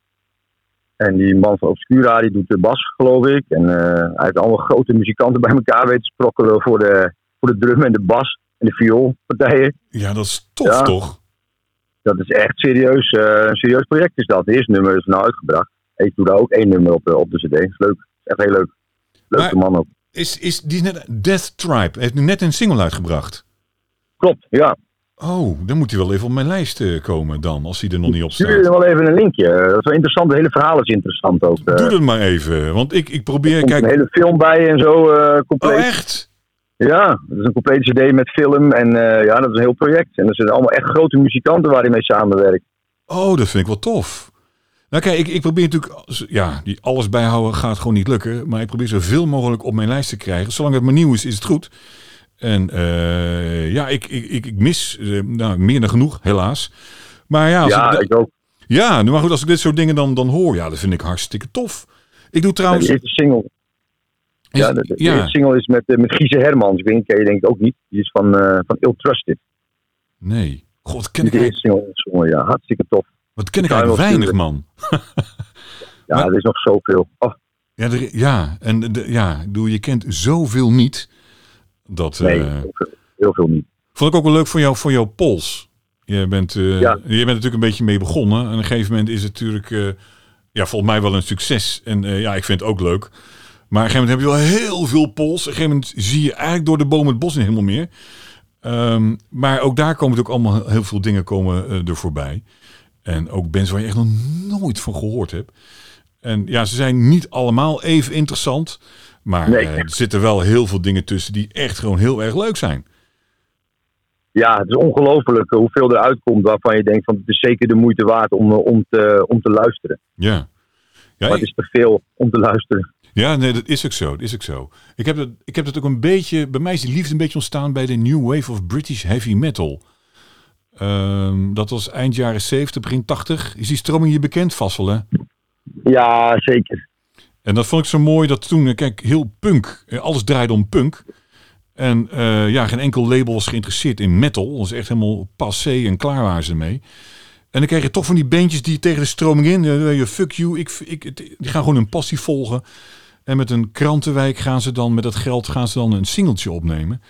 En die man van Obscura, die doet de bas, geloof ik. En eh, hij heeft allemaal grote muzikanten bij elkaar weten te sprokkelen voor de, voor de drum en de bas en de vioolpartijen. Ja, dat is tof Ja. toch? Dat is echt serieus, eh, een serieus project is dat. Het eerste nummer is nou uitgebracht. Ik doe daar ook één nummer op de, op de cd. Dat is leuk. Dat is echt heel leuk. Leuke Maar- man ook. Is, is die is net Death Tribe heeft nu net een single uitgebracht. Klopt, ja. Oh, dan moet hij wel even op mijn lijst eh, komen dan, als hij er nog niet op Stuur je staat. wel even een linkje. Dat is wel interessant. Het hele verhaal is interessant ook. eh. Doe dat maar even, want ik, ik probeer, Er komt kijk... een hele film bij en zo. eh compleet. Oh, echt? Ja, dat is een complete cd met film. En eh, ja, dat is een heel project. En er zijn allemaal echt grote muzikanten waar hij mee samenwerkt. Oh, dat vind ik wel tof. Nou kijk, ik, ik probeer natuurlijk, ja, die alles bijhouden gaat gewoon niet lukken. Maar ik probeer zoveel mogelijk op mijn lijst te krijgen. Zolang het maar nieuw is, is het goed. En eh, ja, ik, ik, ik, ik mis eh, nou, meer dan genoeg, helaas. Maar ja, als ja, ik, ik ook. ja, nu maar goed, als ik dit soort dingen dan, dan hoor, ja, dat vind ik hartstikke tof. Ik doe trouwens... die eerste single, is- ja, de, de ja, single is met, eh, met Giese Hermans. Ik ken je denk ik ook niet. Die is van, eh van Ill Trusted. nee. God, ken ik, de eerste single ja. Hartstikke tof. Wat ken ik eigenlijk weinig, man. Ja, Maar- er is nog zoveel. Oh, Ja, er- ja en de, ja, bedoel, je kent zoveel niet. Dat, nee, eh, heel, veel, heel veel niet. Vond ik ook wel leuk voor jou, voor jouw pols. Je bent, eh, Ja. je bent natuurlijk een beetje mee begonnen. En op een gegeven moment is het natuurlijk, eh, ja, volgens mij wel een succes. En ja, ik vind het ook leuk. Maar op een gegeven moment heb je wel heel veel pols. Op een gegeven moment zie je eigenlijk door de bomen het bos niet helemaal meer. Ehm, maar ook daar komen natuurlijk allemaal heel veel dingen komen, er voorbij. En ook bands waar je echt nog nooit van gehoord hebt. En ja, ze zijn niet allemaal even interessant. Maar Nee. eh, er zitten wel heel veel dingen tussen die echt gewoon heel erg leuk zijn. Ja, het is ongelooflijk hoeveel eruit komt waarvan je denkt van het is zeker de moeite waard om, eh, om, te, om te luisteren. Ja. Ja, Maar het is te veel om te luisteren. Ja, nee, dat is ook zo. Dat is ook zo. Ik heb, dat, ik heb dat ook een beetje. Bij mij is die liefde een beetje ontstaan bij de New Wave of British Heavy Metal. Ehm, dat was eind jaren 70, begin 80. Is die stroming je bekend, vast wel, hè? Ja, zeker. En dat vond ik zo mooi dat toen, eh, kijk, heel punk. eh, Alles draaide om punk. En eh, ja, geen enkel label was geïnteresseerd in metal. Dat was echt helemaal passé en klaar waren ze mee. En dan krijg je toch van die bandjes die tegen de stroming in. fuck you, ik, ik, die gaan gewoon hun passie volgen. En met een krantenwijk gaan ze dan, met dat geld gaan ze dan een singeltje opnemen.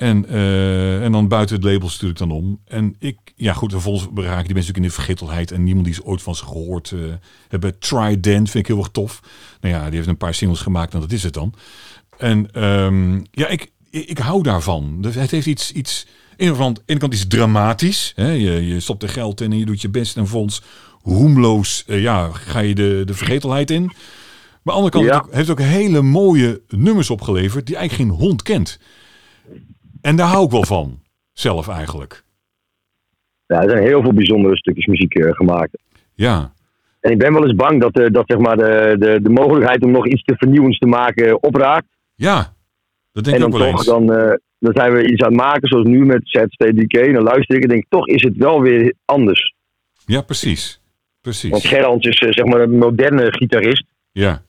En, eh, en dan buiten het labels natuurlijk dan om. En ik, ja goed, vervolgens beraken die mensen ook in de vergetelheid. En niemand die is ooit van ze gehoord eh, hebben. Trident vind ik heel erg tof. Nou ja, die heeft een paar singles gemaakt en dat is het dan. En ehm, ja, ik, ik, ik hou daarvan. Dus het heeft iets, iets in de ene kant is het dramatisch. Hè? Je, je stopt er geld in en je doet je best en volgens roemloos eh, ja, ga je de, de vergetelheid in. Maar aan de andere kant Ja. heeft, ook, heeft ook hele mooie nummers opgeleverd die eigenlijk geen hond kent. En daar hou ik wel van, zelf eigenlijk. Ja, er zijn heel veel bijzondere stukjes muziek eh, gemaakt. Ja, En ik ben wel eens bang dat, eh, dat zeg maar de, de, de mogelijkheid om nog iets te vernieuwends te maken opraakt. ja, dat denk en ik dan ook wel eens. dan, eh, dan zijn we iets aan het maken, zoals nu met ZSTDK. En dan luister ik en denk toch is het wel weer anders. Ja, precies. Want Precies. Gerrans is eh, zeg maar een moderne gitarist. Ja,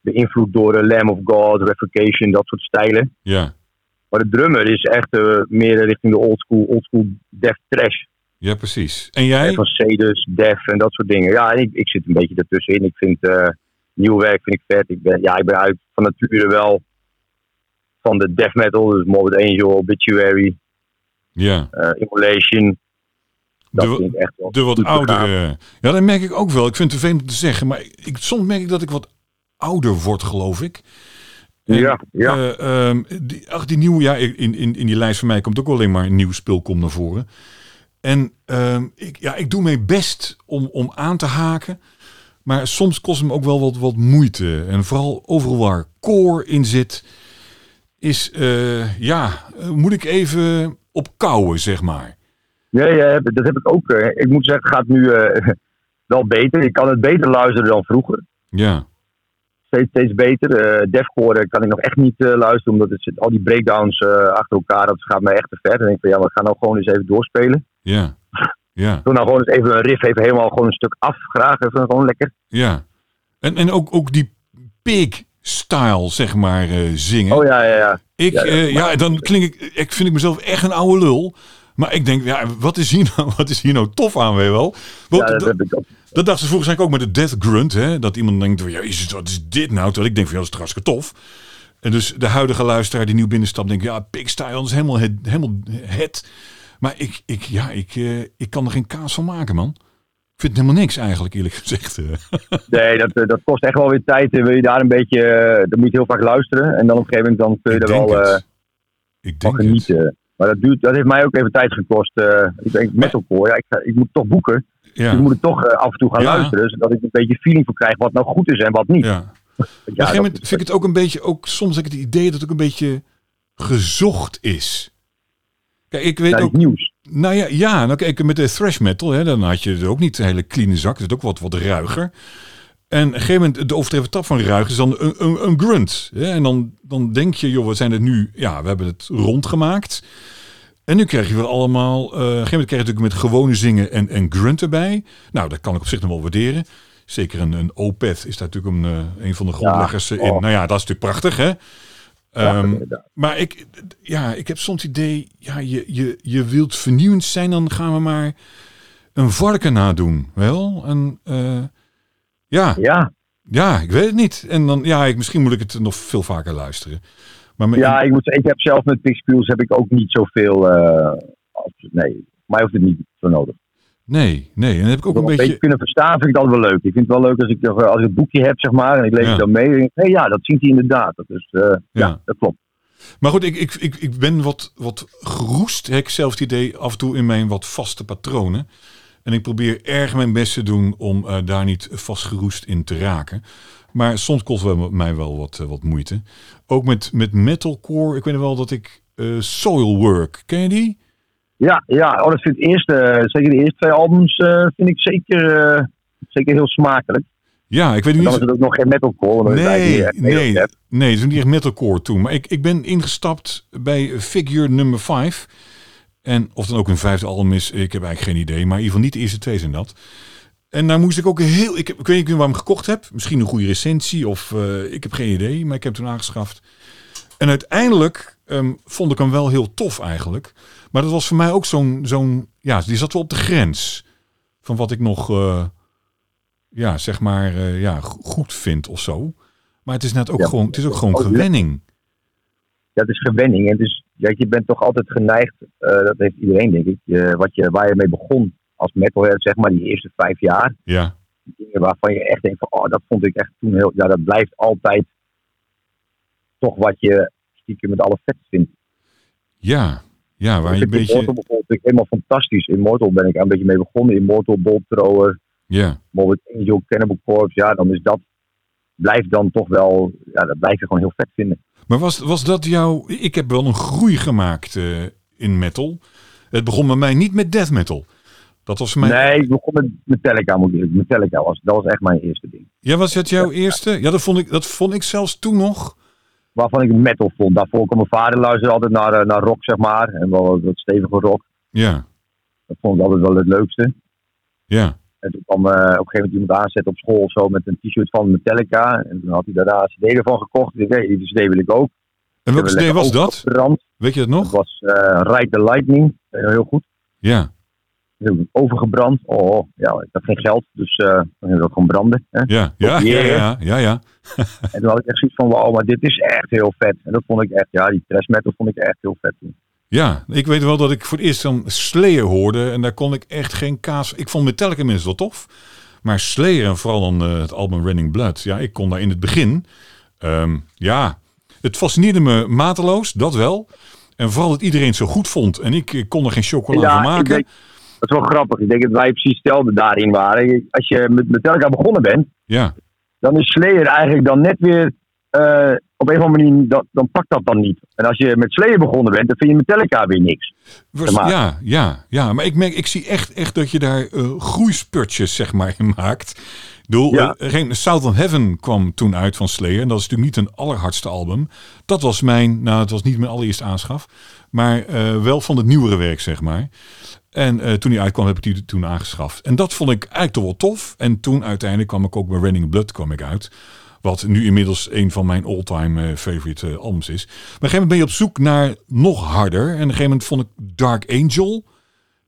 Beïnvloed door eh, Lamb of God, Revocation, dat soort stijlen. ja, Maar de drummer is echt eh, meer richting de oldschool, oldschool death trash. ja, precies. En jij? Van Cedus, Def en dat soort dingen. Ja, en ik, ik zit een beetje ertussenin. Ik vind eh, nieuw werk vind ik vet. Ik ben, ja, ik ben uit van nature wel van de death metal. Dus Morbid Angel, Obituary, Ja. eh, Immolation. Dat De- vind ik echt wel De wat oudere. Ja, dat merk ik ook wel. Ik vind het vervelend om te zeggen, maar ik, soms merk ik dat ik wat ouder word, geloof ik. Ja, ja. eh, ehm, die, ach, die nieuwe, ja, in, in, in die lijst van mij komt ook alleen maar een nieuw spul komt naar voren. En ehm, ik, ja, ik doe mijn best om, om aan te haken. Maar soms kost het me ook wel wat, wat moeite. En vooral overal waar koor in zit, is, eh, ja, eh, moet ik even op kouwen, zeg maar. Ja, ja, dat heb ik ook. ik moet zeggen, het gaat nu wel beter. Ik kan het beter luisteren dan vroeger. Ja, Steeds, steeds beter. Eh Defcore kan ik nog echt niet eh, luisteren, omdat het zit, al die breakdowns eh, achter elkaar, dat gaat me echt te ver. Dan denk ik van ja, we gaan nou gewoon eens even doorspelen. ja, ja, Doe nou gewoon eens even een riff, even helemaal gewoon een stuk af. Graag, even gewoon lekker. ja. En, en ook, ook die pig-style, zeg maar, zingen. Oh ja, ja, ja. Ik, Ja, ja, ja. ja, dan klink ik, ik vind ik mezelf echt een oude lul. Maar ik denk, ja, wat is hier nou, wat is hier nou tof aan, weet wel? Ja dat dat, heb ik ook. Dat dachten ze volgens mij ook met de Death Grunt, hè? Dat iemand denkt, ja, jezus, wat is dit nou? Terwijl ik denk van, ja, dat is hartstikke tof. En dus de huidige luisteraar die nieuw binnenstapt, denkt, ja, Pigstyle is helemaal het. Helemaal het. Maar ik, ik, ja, ik, eh, ik kan er geen kaas van maken, man. Ik vind het helemaal niks eigenlijk, eerlijk gezegd. eh. Nee, dat, eh, dat kost echt wel weer tijd. En wil je daar een beetje, eh, dan moet je heel vaak luisteren. En dan op een gegeven moment dan kun je ik er wel eh, het. Ik van denk het. genieten. Maar dat, duurt, dat heeft mij ook even tijd gekost. eh ik denk metalcore, ja, ik, ga- ik moet toch boeken. Dus Ja, ik moet het toch eh, af en toe gaan luisteren. Zodat ik een beetje feeling voor krijg wat nou goed is en wat niet. ja. Op een gegeven moment vind ik het ook een beetje, ook soms heb ik het idee dat het ook een beetje gezocht is. Kijk, ik weet ook, nieuws. nou ja, ja, nou kijk, met de thrash metal, hè, dan had je er ook niet een hele clean zak, het is ook wat, wat ruiger. En op een gegeven moment, de overdreven tap van ruig is dan een, een, een grunt. Hè? En dan, dan denk je, joh, we zijn het nu, ja, we hebben het rondgemaakt. En nu krijg je weer allemaal, eh, op een gegeven moment krijg je natuurlijk met gewone zingen en, en grunt erbij. Nou, dat kan ik op zich nog wel waarderen. Zeker een, een Opeth is daar natuurlijk een, eh, een van de grondleggers eh, in. oh. Nou ja, dat is natuurlijk prachtig, hè? Ja, Ehm, maar ik, ja, ik heb soms het idee, ja, je, je, je wilt vernieuwend zijn, dan gaan we maar een varken nadoen. Wel? En ja, ja. ja, ik weet het niet. En dan, ja, ik, misschien moet ik het nog veel vaker luisteren. Maar met- ja, ik moet ik heb zelf met Pixpules heb ik ook niet zoveel. als- nee, voor mij hoeft het niet zo nodig. nee, nee. En dan heb ik ook een een beetje beetje, kunnen verstaan vind ik dat wel leuk. Ik vind het wel leuk als ik, als ik het boekje heb, zeg maar, en ik lees Ja. het dan mee. En hé, ja, dat ziet hij inderdaad. Dat is, eh, ja. Ja. dat klopt. maar goed, ik, ik, ik, ik ben wat, wat geroest, heb ik zelf het idee, af en toe in mijn wat vaste patronen. En ik probeer erg mijn best te doen om eh, daar niet vastgeroest in te raken. Maar soms kost het wel- mij wel wat, eh, wat moeite. Ook met, met metalcore, ik weet nog wel dat ik eh, Soilwork, ken je die? Ja, ja oh, dat vind ik eerst, eh, zeker de eerste twee albums vind ik zeker, zeker heel smakelijk. Ja, ik weet niet. dan is het ook nog geen metalcore. Nee, nee, nee, het is niet echt metalcore toen. Maar ik, ik ben ingestapt bij Figure nummer 5. En of dan ook een vijfde album is, ik heb eigenlijk geen idee. Maar in ieder geval niet de eerste twee zijn dat. En daar moest ik ook heel... Ik, heb, ik weet niet waarom ik hem gekocht heb. Misschien een goede recensie of eh, ik heb geen idee. Maar ik heb hem toen aangeschaft. En uiteindelijk ehm, vond ik hem wel heel tof eigenlijk. Maar dat was voor mij ook zo'n... zo'n ja, die zat wel op de grens van wat ik nog... eh, ja, zeg maar, eh, ja, go- goed vind of zo. Maar het is net ook Ja. gewoon, het is ook gewoon Oh, ja. gewenning. Ja, het is gewenning. En is, kijk, je bent toch altijd geneigd, dat heeft iedereen denk ik, wat je, waar je mee begon als metalhead, zeg maar, die eerste vijf jaar. Ja, Dingen waarvan je echt denkt van, oh, dat vond ik echt toen heel, ja, dat blijft altijd toch wat je stiekem met alle vet vindt. ja, ja, waar je een beetje, Immortal bijvoorbeeld ik helemaal fantastisch. Immortal ben ik een beetje mee begonnen. Immortal, Bolt Thrower, ja, bijvoorbeeld Angel, Cannibal Corpse. Ja, dan is dat, blijft dan toch wel, ja, dat blijf je gewoon heel vet vinden. Maar was, was dat jouw... Ik heb wel een groei gemaakt eh, in metal. Het begon bij mij niet met death metal. Dat was. Nee, ik begon met Metallica, moet ik. Metallica was, dat was echt mijn eerste ding. Ja, was dat jouw eerste? Ja, dat vond, ik, dat vond ik zelfs toen nog. waarvan ik metal vond. Daarvoor kwam mijn vader luisterde altijd naar, eh, naar rock, zeg maar. En wel wat, stevige rock. Ja, Dat vond ik altijd wel het leukste. ja, En toen kwam eh, op een gegeven moment iemand aanzetten op school of zo met een t-shirt van Metallica. En toen had hij daarna een cd ervan gekocht. Ik dacht, hey, die cd wil ik ook. En welke CD was dat? Weet je dat Dat nog? was eh Ride the Lightning. Heel goed. Ja, overgebrand. Oh, ja, ik had geen geld. Dus eh dan hebben we gewoon branden. Hè? ja, ja, ja, ja, ja, ja. En toen had ik echt zoiets van, wauw, maar dit is echt heel vet. En dat vond ik echt, ja, die thrash metal vond ik echt heel vet. toen. Ja, ik weet wel dat ik voor het eerst dan Slayer hoorde en daar kon ik echt geen kaas. Ik vond Metallica minstens wel tof, maar Slayer en vooral dan eh, het album Running Blood, ja, ik kon daar in het begin, ehm, ja, het fascineerde me mateloos, dat wel. En vooral dat iedereen het zo goed vond en ik, ik kon er geen chocola van maken. Dat is wel grappig. Ik denk dat wij precies hetzelfde daarin waren. Als je met Metallica begonnen bent, Ja, dan is Slayer eigenlijk dan net weer eh, op een of andere manier, dat, dan pakt dat dan niet. En als je met Slayer begonnen bent, dan vind je Metallica weer niks. Ja, ja, ja, maar ik merk, ik zie echt, echt dat je daar eh, groeispurtjes zeg maar in maakt. Ik bedoel, Ja. eh, South of Heaven kwam toen uit van Slayer. En dat is natuurlijk niet een allerhardste album. Dat was mijn, nou het was niet mijn allereerste aanschaf. Maar eh, wel van het nieuwere werk, zeg maar. En eh, toen die uitkwam, heb ik die toen aangeschaft. En dat vond ik eigenlijk toch wel tof. En toen uiteindelijk kwam ik ook bij Running Blood kwam ik uit. Wat nu inmiddels een van mijn all-time eh, favorite albums is. Maar op een gegeven moment ben je op zoek naar nog harder. En op een gegeven moment vond ik Dark Angel.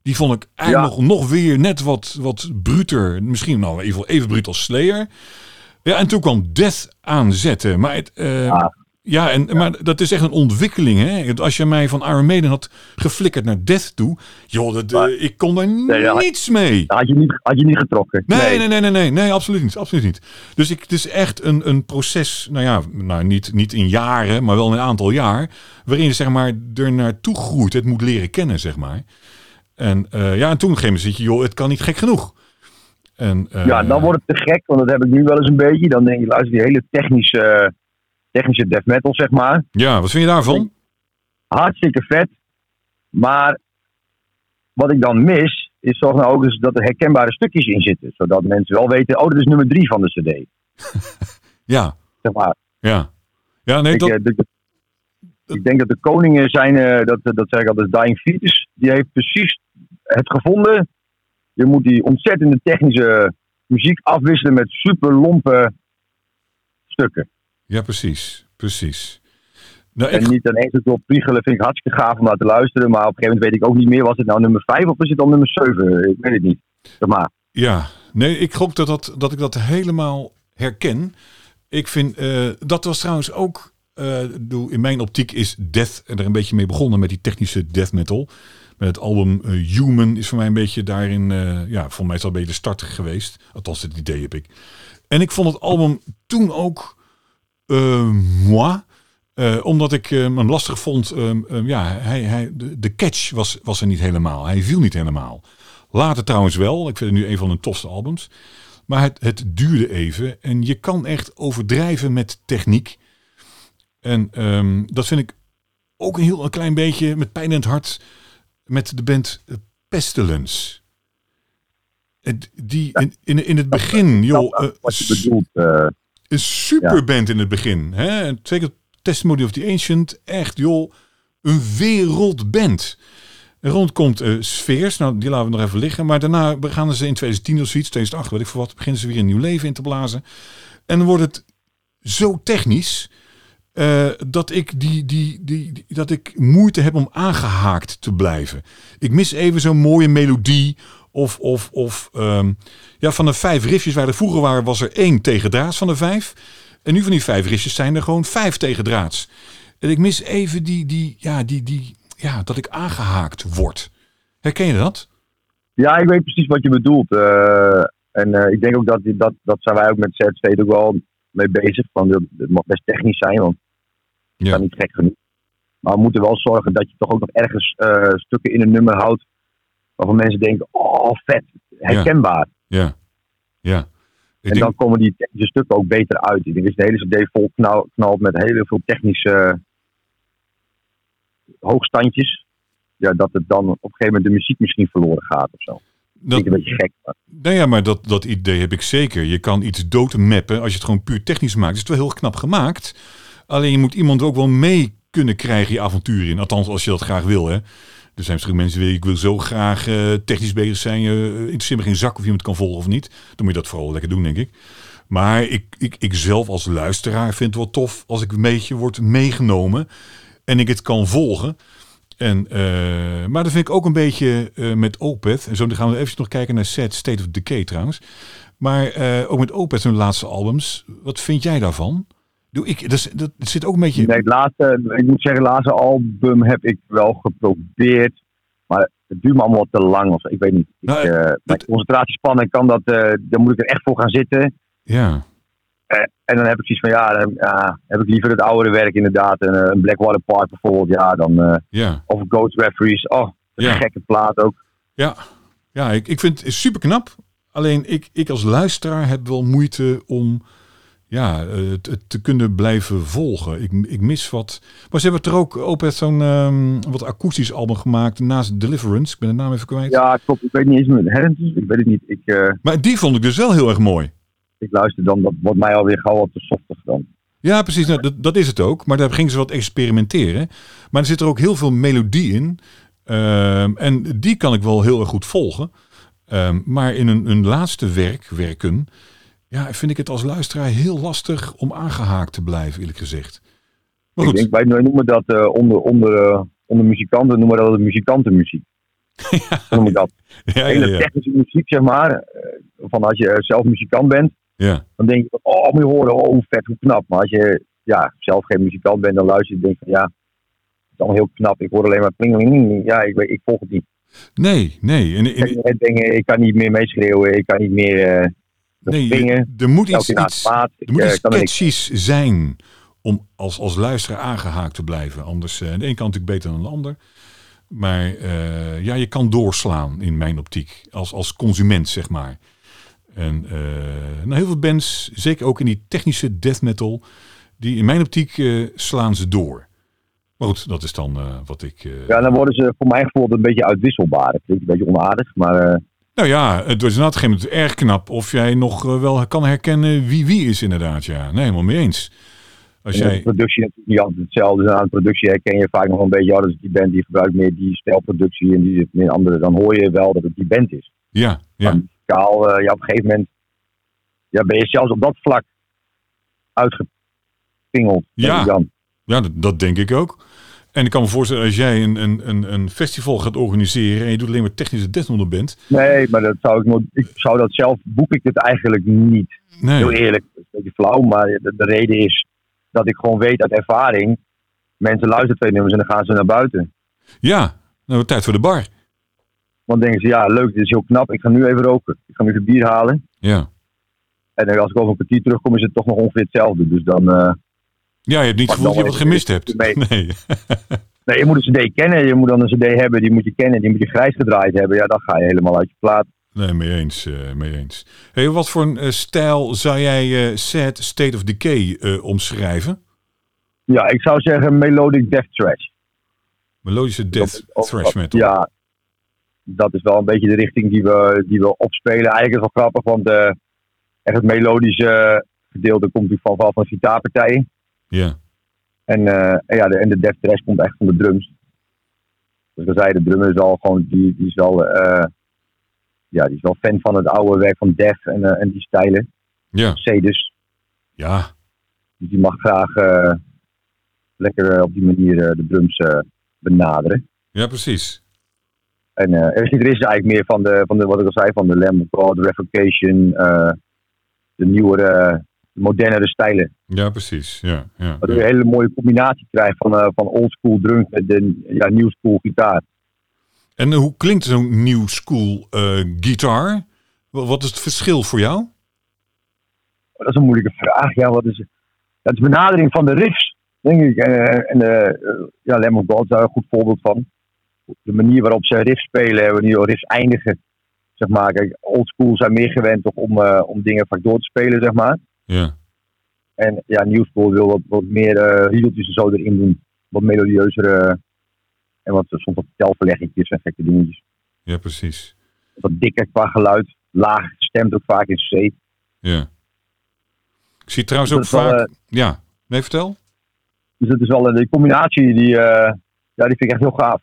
Die vond ik eigenlijk nog, nog weer net wat, wat bruter. Misschien nou even, even bruut als Slayer. Ja, en toen kwam Death aanzetten. Maar, het, Ja. Ja, en, maar dat is echt een ontwikkeling. Hè? Als je mij van Iron Maiden had geflikkerd naar Death toe. Joh, dat, eh, Maar- ik kon daar niets mee. Had je niet, had je niet getrokken. Nee, nee, nee, nee, nee, nee, absoluut niet, absoluut niet. Dus ik, het is echt een, een proces, nou ja, nou niet, niet in jaren, maar wel in een aantal jaar, waarin je zeg maar er naartoe groeit, het moet leren kennen, zeg maar. En eh, ja, en toen op een gegeven moment zit je, joh, het kan niet gek genoeg. En, eh, Ja, dan wordt het te gek, want dat heb ik nu wel eens een beetje. Dan denk je, luister, die hele technische, technische death metal, zeg maar. Ja, wat vind je daarvan? Hartstikke vet. Maar wat ik dan mis, is toch nou ook eens dat er herkenbare stukjes in zitten. Zodat mensen wel weten, oh, dat is nummer drie van de cd. Ja, Zeg maar. ja. Ja, nee, Ik, dat, eh, de- ik denk dat de koningen zijn, eh, dat, dat zeg ik altijd, Dying Fetus. Die heeft precies het gevonden. Je moet die ontzettende technische muziek afwisselen met super lompe stukken. Ja, precies, precies. Nou, ik, En niet ineens het door priegelen vind ik hartstikke gaaf om naar te luisteren. Maar op een gegeven moment weet ik ook niet meer, was het nou nummer 5 of is het al nummer 7? Ik weet het niet. Zeg maar. Ja, nee, ik gok dat, dat, dat ik dat helemaal herken. Ik vind, eh, dat was trouwens ook, eh, in mijn optiek is Death er een beetje mee begonnen met die technische death metal. Met het album eh, Human is voor mij een beetje daarin, ja, voor mij is dat een beetje de start geweest. Althans, het idee heb ik. En ik vond het album toen ook, moi, eh, omdat ik eh, hem lastig vond. ehm, ehm, ja, hij, hij, de, de catch was, was er niet helemaal. Hij viel niet helemaal. Later trouwens wel. Ik vind het nu een van de tofste albums. Maar het, het duurde even. En je kan echt overdrijven met techniek. En ehm, dat vind ik ook een heel een klein beetje met pijn in het hart. Met de band eh, Pestilence. Die in, in, in het begin, joh, eh, wat je bedoelt. eh, een superband in het begin. Hè? Zeker Testimony of the Ancient. Echt, joh. Een wereldband. Rond komt Spheres. Nou, die laten we nog even liggen. Maar daarna gaan ze in 2010 of zoiets, 2008, weet ik voor wat, beginnen ze weer een nieuw leven in te blazen. En dan wordt het zo technisch. eh, dat, ik die, die, die, die- dat ik moeite heb om aangehaakt te blijven. Ik mis even zo'n mooie melodie. Of, of, of ehm, ja, van de vijf riffjes waar er vroeger waren, was er één tegendraads van de vijf. En nu van die vijf riffjes zijn er gewoon vijf tegendraads. En ik mis even die, die, ja, die, die, ja, dat ik aangehaakt word. Herken je dat? ja, ik weet precies wat je bedoelt. eh, en eh, ik denk ook dat, dat dat zijn wij ook met State ook wel mee bezig. Van, het mag best technisch zijn, want het Ja. niet gek genoeg. Maar we moeten wel zorgen dat je toch ook nog ergens eh, stukken in een nummer houdt. Waarvan mensen denken, oh vet, herkenbaar. Ja. Ja. En denk, dan komen die technische stukken ook beter uit. Ik denk je de hele CD vol knal- knalt met heel veel technische hoogstandjes. Ja, dat het dan op een gegeven moment de muziek misschien verloren gaat of zo. Dat dat, vind ik een beetje gek. maar- nou ja, maar dat, dat idee heb ik zeker. Je kan iets doodmappen. Als je het gewoon puur technisch maakt, is het wel heel knap gemaakt. Alleen je moet iemand ook wel mee kunnen krijgen je avontuur in. Althans, als je dat graag wil. Hè. Er zijn misschien mensen die ik wil zo graag eh, technisch bezig zijn. Uh, interesseert me geen zak of je het kan volgen of niet. Dan moet je dat vooral lekker doen, denk ik. Maar ik, ik, ik zelf als luisteraar vind het wel tof als ik een beetje word meegenomen. En ik het kan volgen. En, eh, maar dat vind ik ook een beetje met Opeth. En zo gaan we even nog kijken naar Sad State of Decay trouwens. Maar ook met Opeth hun laatste albums. Wat vind jij daarvan? Doe ik, dat, zit ook een beetje... Nee, het laatste, ik moet zeggen, het laatste album heb ik wel geprobeerd. Maar het duurt me allemaal te lang. Of, ik weet niet. Ik, Nou, eh, mijn concentratiespannen kan dat, eh dan moet ik er echt voor gaan zitten. Ja, Eh, en dan heb ik zoiets van, ja, dan heb ik liever het oudere werk inderdaad. Een, een Blackwater Park bijvoorbeeld, ja, dan, ja, of Ghost Referees. Oh, Ja. een gekke plaat ook. ja. Ja, ik, ik vind het super knap. Alleen ik, ik als luisteraar heb wel moeite om ja, het, het te kunnen blijven volgen. Ik, ik mis wat. Maar ze hebben er ook op zo'n ehm, wat akoestisch album gemaakt naast Deliverance. Ik ben de naam even kwijt. Ja, klopt. Ik weet niet eens meer. Heritage, ik weet het niet. Ik, eh, Maar die vond ik dus wel heel erg mooi. ik luister dan, dat wordt mij alweer gauw wat te softig dan. Ja, precies. Nou, dat, dat is het ook. Maar daar gingen ze wat experimenteren. Maar er zit er ook heel veel melodie in. Ehm, en die kan ik wel heel erg goed volgen. Ehm, maar in een, een laatste werk, werken, ja, vind ik het als luisteraar heel lastig om aangehaakt te blijven, eerlijk gezegd. Maar Ik denk, wij noemen dat eh, onder, onder, eh, onder muzikanten noemen we dat muzikantenmuziek. Noem ik dat? ja, Hele ja, technische muziek, zeg maar. eh, van als je zelf muzikant bent, ja. dan denk je, oh, moet je horen, oh, hoe vet, hoe knap. Maar als je ja, zelf geen muzikant bent, dan luister je en denk van, ja, het is allemaal heel knap. Ik hoor alleen maar plingeling. Ja, ik, ik volg het niet. Nee, nee. En, Ik en- kan niet dingen, ik kan niet meer meeschreeuwen, ik kan niet meer nee springen. er moet iets, iets, er Ik moet iets catchies zijn om als, als luisteraar aangehaakt te blijven. Anders, aan de ene kant natuurlijk beter dan de ander. Maar eh, ja, je kan doorslaan in mijn optiek. Als, als consument, zeg maar. En eh, nou, heel veel bands, zeker ook in die technische death metal, die in mijn optiek slaan ze door. Maar goed, dat is dan wat ik. Ja, dan worden ze voor mijn gevoel een beetje uitwisselbaar. Dat klinkt een beetje onaardig, maar Nou ja, het op een gegeven moment erg knap of jij nog eh, wel kan herkennen wie wie is inderdaad. Ja, nee, helemaal mee eens. Als jij, productie natuurlijk niet altijd hetzelfde. Dus aan de productie herken je vaak nog een beetje, ja, dat is die band die gebruikt meer die stijlproductie en die zit meer andere. Dan hoor je wel dat het die band is. ja, ja, Maar muzikaal, eh, ja, op een gegeven moment ja, ben je zelfs op dat vlak uitgepingeld. Ja. ja dat, dat denk ik ook. En ik kan me voorstellen, als jij een, een, een, een festival gaat organiseren en je doet alleen maar technische death bent. Nee, maar dat zou ik nooit. Ik zou dat zelf boek ik het eigenlijk niet. Nee, Heel eerlijk, dat is een beetje flauw, maar de, de reden is dat ik gewoon weet uit ervaring. Mensen luisteren twee nummers en dan gaan ze naar buiten. ja, nou, tijd voor de bar. Want dan denken ze, ja, leuk, dit is heel knap. Ik ga nu even roken. Ik ga nu een bier halen. Ja. En als ik over een kwartier terugkom, is het toch nog ongeveer hetzelfde. Dus dan. eh, ja, je hebt niet het gevoel dat je wat gemist hebt. Nee. nee, je moet een CD kennen. Je moet dan een CD hebben, die moet je kennen. Die moet je grijs gedraaid hebben. Ja, dan ga je helemaal uit je plaat. Nee, mee eens. eh, mee eens. Hey, wat voor een eh, stijl zou jij eh Sad State of Decay omschrijven? Ja, ik zou zeggen melodic death trash. Melodische death Dat- thrash metal. Ja, dat is wel een beetje de richting die we, die we opspelen. Eigenlijk is het wel grappig, want echt het melodische gedeelte komt natuurlijk van, van, van gitaarpartijen. Ja. En, eh, en ja, de, en de death trash komt echt van de drums. Dus we zeiden, de drummer is al gewoon, die, die is wel, eh, ja, die is wel fan van het oude werk van Def en, eh, en die stijlen. Ja. C dus. Ja. Dus die mag graag lekker op die manier de drums benaderen. Ja, precies. En eh er is eigenlijk meer van de, van de, wat ik al zei, van de Lamb of God, de Revocation, de nieuwere, modernere stijlen. Ja, precies. Ja, ja, Waardoor je een hele mooie combinatie krijgt van, eh van oldschool drums met de ja, new school gitaar. En eh, hoe klinkt zo'n new school eh gitaar? Wa- Wat is het verschil voor jou? Dat is een moeilijke vraag. Ja, wat is, dat is benadering van de riffs, denk ik. En, en ja, Lamb of God is daar een goed voorbeeld van. De manier waarop ze riffs spelen, wanneer riffs eindigen. Zeg maar, kijk, oldschool zijn meer gewend toch om, om dingen vaak door te spelen, zeg maar. Ja, En ja, New School wil wat, wat meer eh riedeltjes en zo erin doen. Wat melodieuzer. eh, en wat soms wat telverleggetjes en gekke dingetjes. ja precies. Wat dikker qua geluid. Laag gestemd ook vaak in C. Ja. Ik zie trouwens Dus ook wel, vaak... Ja, nee, vertel. Dus dat is wel een combinatie die, eh, ja, die vind ik echt heel gaaf.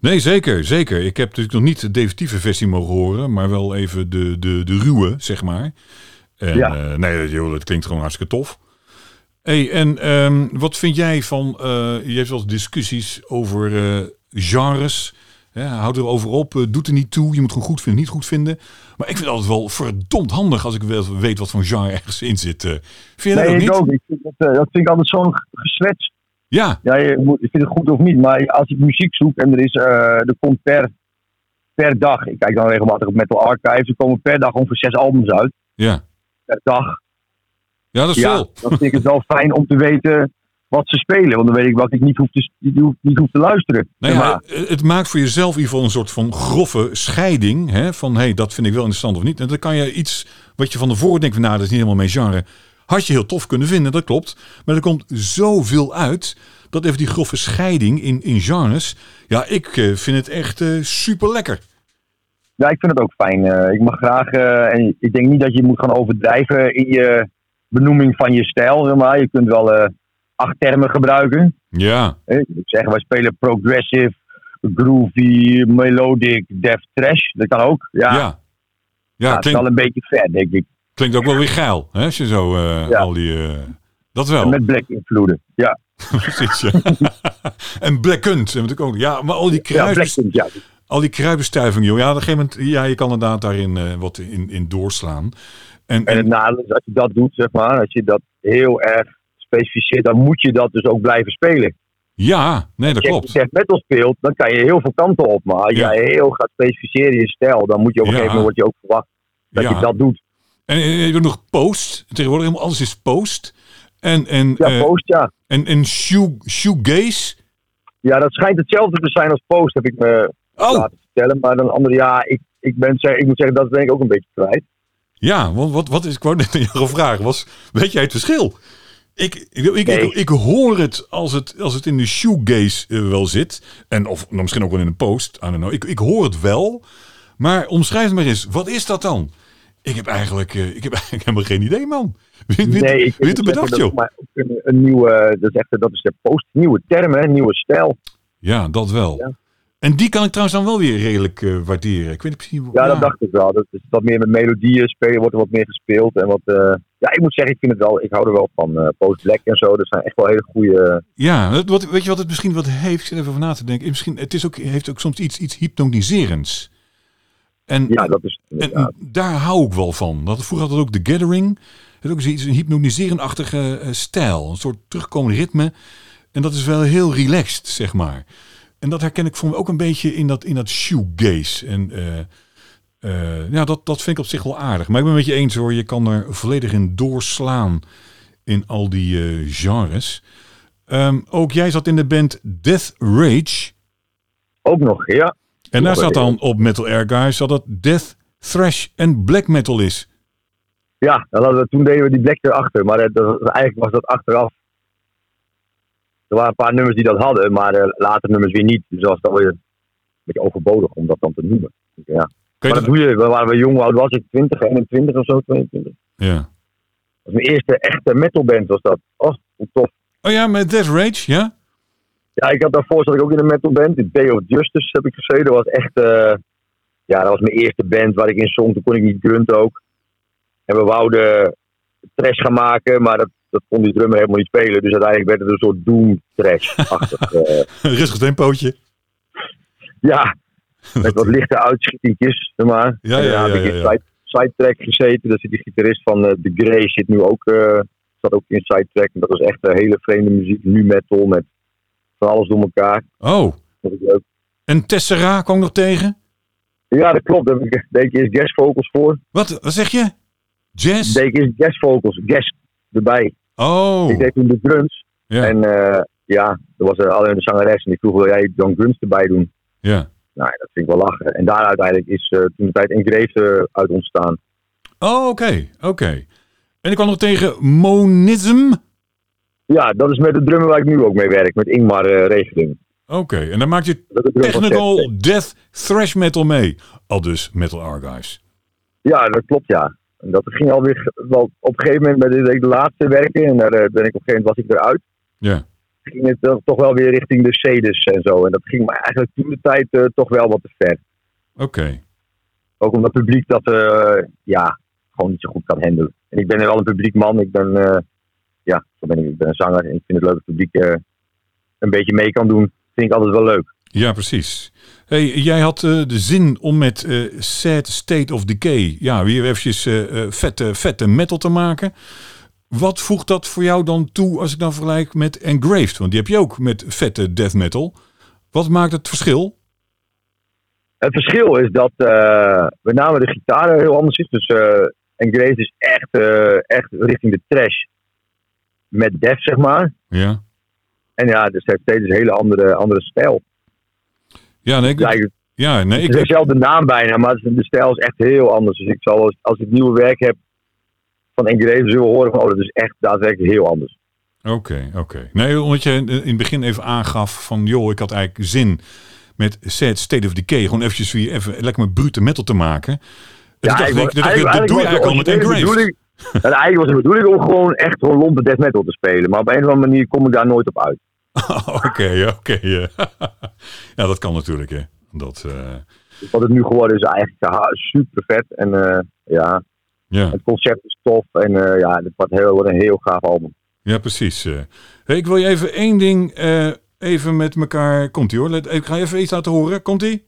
Nee, zeker, zeker. Ik heb natuurlijk nog niet de definitieve versie mogen horen, maar wel even de, de, de ruwe, zeg maar. En, Ja. eh, nee, joh, dat klinkt gewoon hartstikke tof. Hey, en ehm, wat vind jij van, eh, je hebt wel discussies over eh, genres. Houd er over op, doet er niet toe. Je moet gewoon goed vinden, niet goed vinden. Maar ik vind het altijd wel verdomd handig als ik wel weet wat voor genre ergens in zit. vind je dat Nee, ook ik niet? ook. Ik vind dat, dat vind ik altijd zo'n geswets. Ja, Ja, je, moet, je vindt het goed of niet. Maar als ik muziek zoek en er, is, er komt per, per dag. Ik kijk dan regelmatig op Metal Archive. Er komen per dag ongeveer zes albums uit. ja. Per dag. Ja, dat is Ja, veel. dan vind ik het wel fijn om te weten wat ze spelen. Want dan weet ik wat ik niet hoef te, niet hoef, niet hoef te luisteren. Nou ja, maar. het, maakt voor jezelf in ieder geval een soort van grove scheiding. Hè, van hé, hey, dat vind ik wel interessant of niet. En dan kan je iets wat je van tevoren denkt van nou, dat is niet helemaal mijn genre. Had je heel tof kunnen vinden, dat klopt. Maar er komt zoveel uit. Dat even die grove scheiding in, in genres. Ja, ik eh, vind het echt eh, super lekker. Ja, ik vind het ook fijn. Eh, ik mag graag, eh, en ik denk niet dat je moet gaan overdrijven in je benoeming van je stijl. Zeg maar. Je kunt wel eh, acht termen gebruiken. Ja. Ik zeg, wij spelen progressive, groovy, melodic, death trash. Dat kan ook. Ja, ja. ja, Ja, het is klinkt, wel een beetje ver, denk ik. klinkt ook wel weer geil. Hè, als je zo Ja. al die... dat wel. Met black invloeden. Ja, Precies, ja. en Blackend. ook. Ja, maar al die ja black kruis, ja. Al die kruibestuiving, joh. Ja, op een gegeven moment, ja, je kan inderdaad daarin eh, wat in, in doorslaan. En, En het nadeel is, als je dat doet, zeg maar, als je dat heel erg specificeert, dan moet je dat dus ook blijven spelen. ja, nee, dat Als je klopt. death metal speelt, dan kan je heel veel kanten op. Maar als Ja. jij heel gaat specificeren in je stijl, dan moet je op een Ja. gegeven moment je ook verwacht dat Ja. je dat doet. En eh, je hebt nog post. Tegenwoordig helemaal alles is post. En, en, Ja, eh, post, ja. en, en shoe, shoegaze. Ja, dat schijnt hetzelfde te zijn als post, heb ik me Oh, laten vertellen. Maar dan andere, ja, ik, ik, ben, zeg- ik moet zeggen, dat ben ik ook een beetje kwijt. ja, want wat, wat is, ik wou net aan jou vragen, was, weet jij het verschil? Ik, ik, ik, Nee. ik, ik hoor het als het, als het in de shoegaze eh, wel zit. En of nou, misschien ook wel in een post. I don't know. Ik, ik hoor het wel. Maar omschrijf het maar eens. Wat is dat dan? Ik heb eigenlijk, eh, ik heb eigenlijk helemaal geen idee, man. Wie, wie, nee, ik wie het bedacht, dat is joh? maar een, een nieuwe, dat is echt, dat is de post, nieuwe term, hè, nieuwe stijl. Ja, dat wel. Ja. En die kan ik trouwens dan wel weer redelijk eh, waarderen. Ik weet niet precies Ja, dat dacht ik wel. Dat is wat meer met melodieën spelen, wordt er wat meer gespeeld. En wat, eh, ja, ik moet zeggen, ik vind het wel, ik hou er wel van. eh Post Black en zo, dat zijn echt wel hele goede. Ja, wat, weet je wat het misschien wat heeft? Ik zit even over na te denken. Misschien, het is ook, heeft ook soms iets, iets hypnotiserends. En, Ja, dat is en daar hou ik wel van. Dat, vroeger had het ook The Gathering. Het is ook zoiets, een hypnotiserend-achtige stijl. Een soort terugkomend ritme. En dat is wel heel relaxed, zeg maar. En dat herken ik voor me ook een beetje in dat, in dat shoegaze. En eh, eh, ja, dat, dat vind ik op zich wel aardig. Maar ik ben met je eens hoor. Je kan er volledig in doorslaan in al die eh, genres. Ehm, ook jij zat in de band Death Rage. Ook nog, ja. En daar zat dan op Metal Air Guys dat het death, thrash en black metal is. Ja, dan hadden we, toen deden we die Black erachter. Maar dat, eigenlijk was dat achteraf. Er waren een paar nummers die dat hadden, maar eh, later nummers weer niet. Dus dat was dan weer een beetje overbodig om dat dan te noemen. Dus Ja. Maar dat doe je, we waren we jong, oud was ik? 20, 21 of zo, 22. Ja. Dat was mijn eerste echte metalband was dat. Oh, hoe tof. Oh ja, met Death Rage, ja? Ja, ik had daarvoor zat ik ook in een metalband. In Day of Justice heb ik gezeten. Dat was echt, eh, ja, dat was mijn eerste band waar ik in zong. Toen kon ik niet grunten ook. En we wouden trash gaan maken, maar dat, dat kon die drummer helemaal niet spelen. Dus uiteindelijk werd het een soort doom trash-achtig. eh, Rustig tempootje. ja, met wat lichte uitschietingjes, zeg maar. Ja, ja, ja, heb ik ja, in ja. side, sidetrack gezeten. Daar zit die gitarist van eh, The Grey zit nu ook, eh, zat ook in sidetrack. En dat was echt eh, hele vreemde muziek. Nu metal met van alles door elkaar. Oh, Dat was leuk. en Tessera kwam nog tegen. Ja, dat klopt. Daar deed ik eerst guest vocals voor. Wat, wat zeg je? Jazz? Deed ik eerst guest vocals, guest erbij. Oh, Ik deed toen de drums. ja, En eh, ja, er was er alleen de zangeres en die vroeg, wil jij dan drums erbij doen? ja. Nou, dat vind ik wel lachen. En daar uiteindelijk is eh, toen de tijd Engraved eh, uit ontstaan. Oh, oké, oké. En ik kwam nog tegen Monism. Ja, dat is met de drummer waar ik nu ook mee werk, met Ingmar eh Regeling. Oké, en dan maak je technical death thrash metal mee. Al dus Metal Archives. Ja, dat klopt, ja. En dat ging alweer wel op een gegeven moment bij de, de laatste werken. En daar eh, ben ik op een gegeven moment was ik eruit. Ja, Ging het toch- toch wel weer richting de Cedes en zo. En dat ging me eigenlijk toen de tijd eh, toch wel wat te ver. oké. Ook omdat het publiek dat eh, ja, gewoon niet zo goed kan handelen. En ik ben wel een publiek man. Ik ben, ja, zo ben ik, ik ben een zanger. En ik vind het leuk dat het publiek een beetje mee kan doen. Vind ik altijd wel leuk. Ja, precies. Hey, jij had eh, de zin om met eh, Sad State of Decay ja, weer eventjes eh, eh, vette, vette metal te maken. Wat voegt dat voor jou dan toe als ik dan vergelijk met Engraved? Want die heb je ook met vette death metal. Wat maakt het verschil? Het verschil is dat met name de gitaar heel anders is. Dus en Grace is echt, echt richting de trash. Met death, zeg maar. Ja, En ja, dus het heeft steeds een hele andere, andere stijl. Ja nee, ik, eigenlijk ja, nee, het is ik, dezelfde naam bijna, maar de stijl is echt heel anders. Dus ik zal, als, als ik nieuwe werk heb, van Engrave zullen we horen van, oh, dat is echt daadwerkelijk heel anders. Oké, oké. Nee, omdat je in het begin even aangaf van, joh, ik had eigenlijk zin met Sad State of Decay gewoon eventjes weer even lekker met brute metal te maken. Ja, dacht ik, dat, doe je eigenlijk al met Engrave. En eigenlijk was de bedoeling om gewoon echt gewoon lompe death metal te spelen. Maar op een of andere manier kom ik daar nooit op uit. Oké, oké. ja, dat kan natuurlijk, hè. Dat, uh... Wat het nu geworden is eigenlijk super vet. En uh, ja, ja, het concept is tof. En uh, ja, het wordt, heel, wordt een heel gaaf album. Ja, precies. Hey, ik wil je even één ding even met elkaar... Komt-ie hoor. Ik ga even iets laten horen. Komt-ie?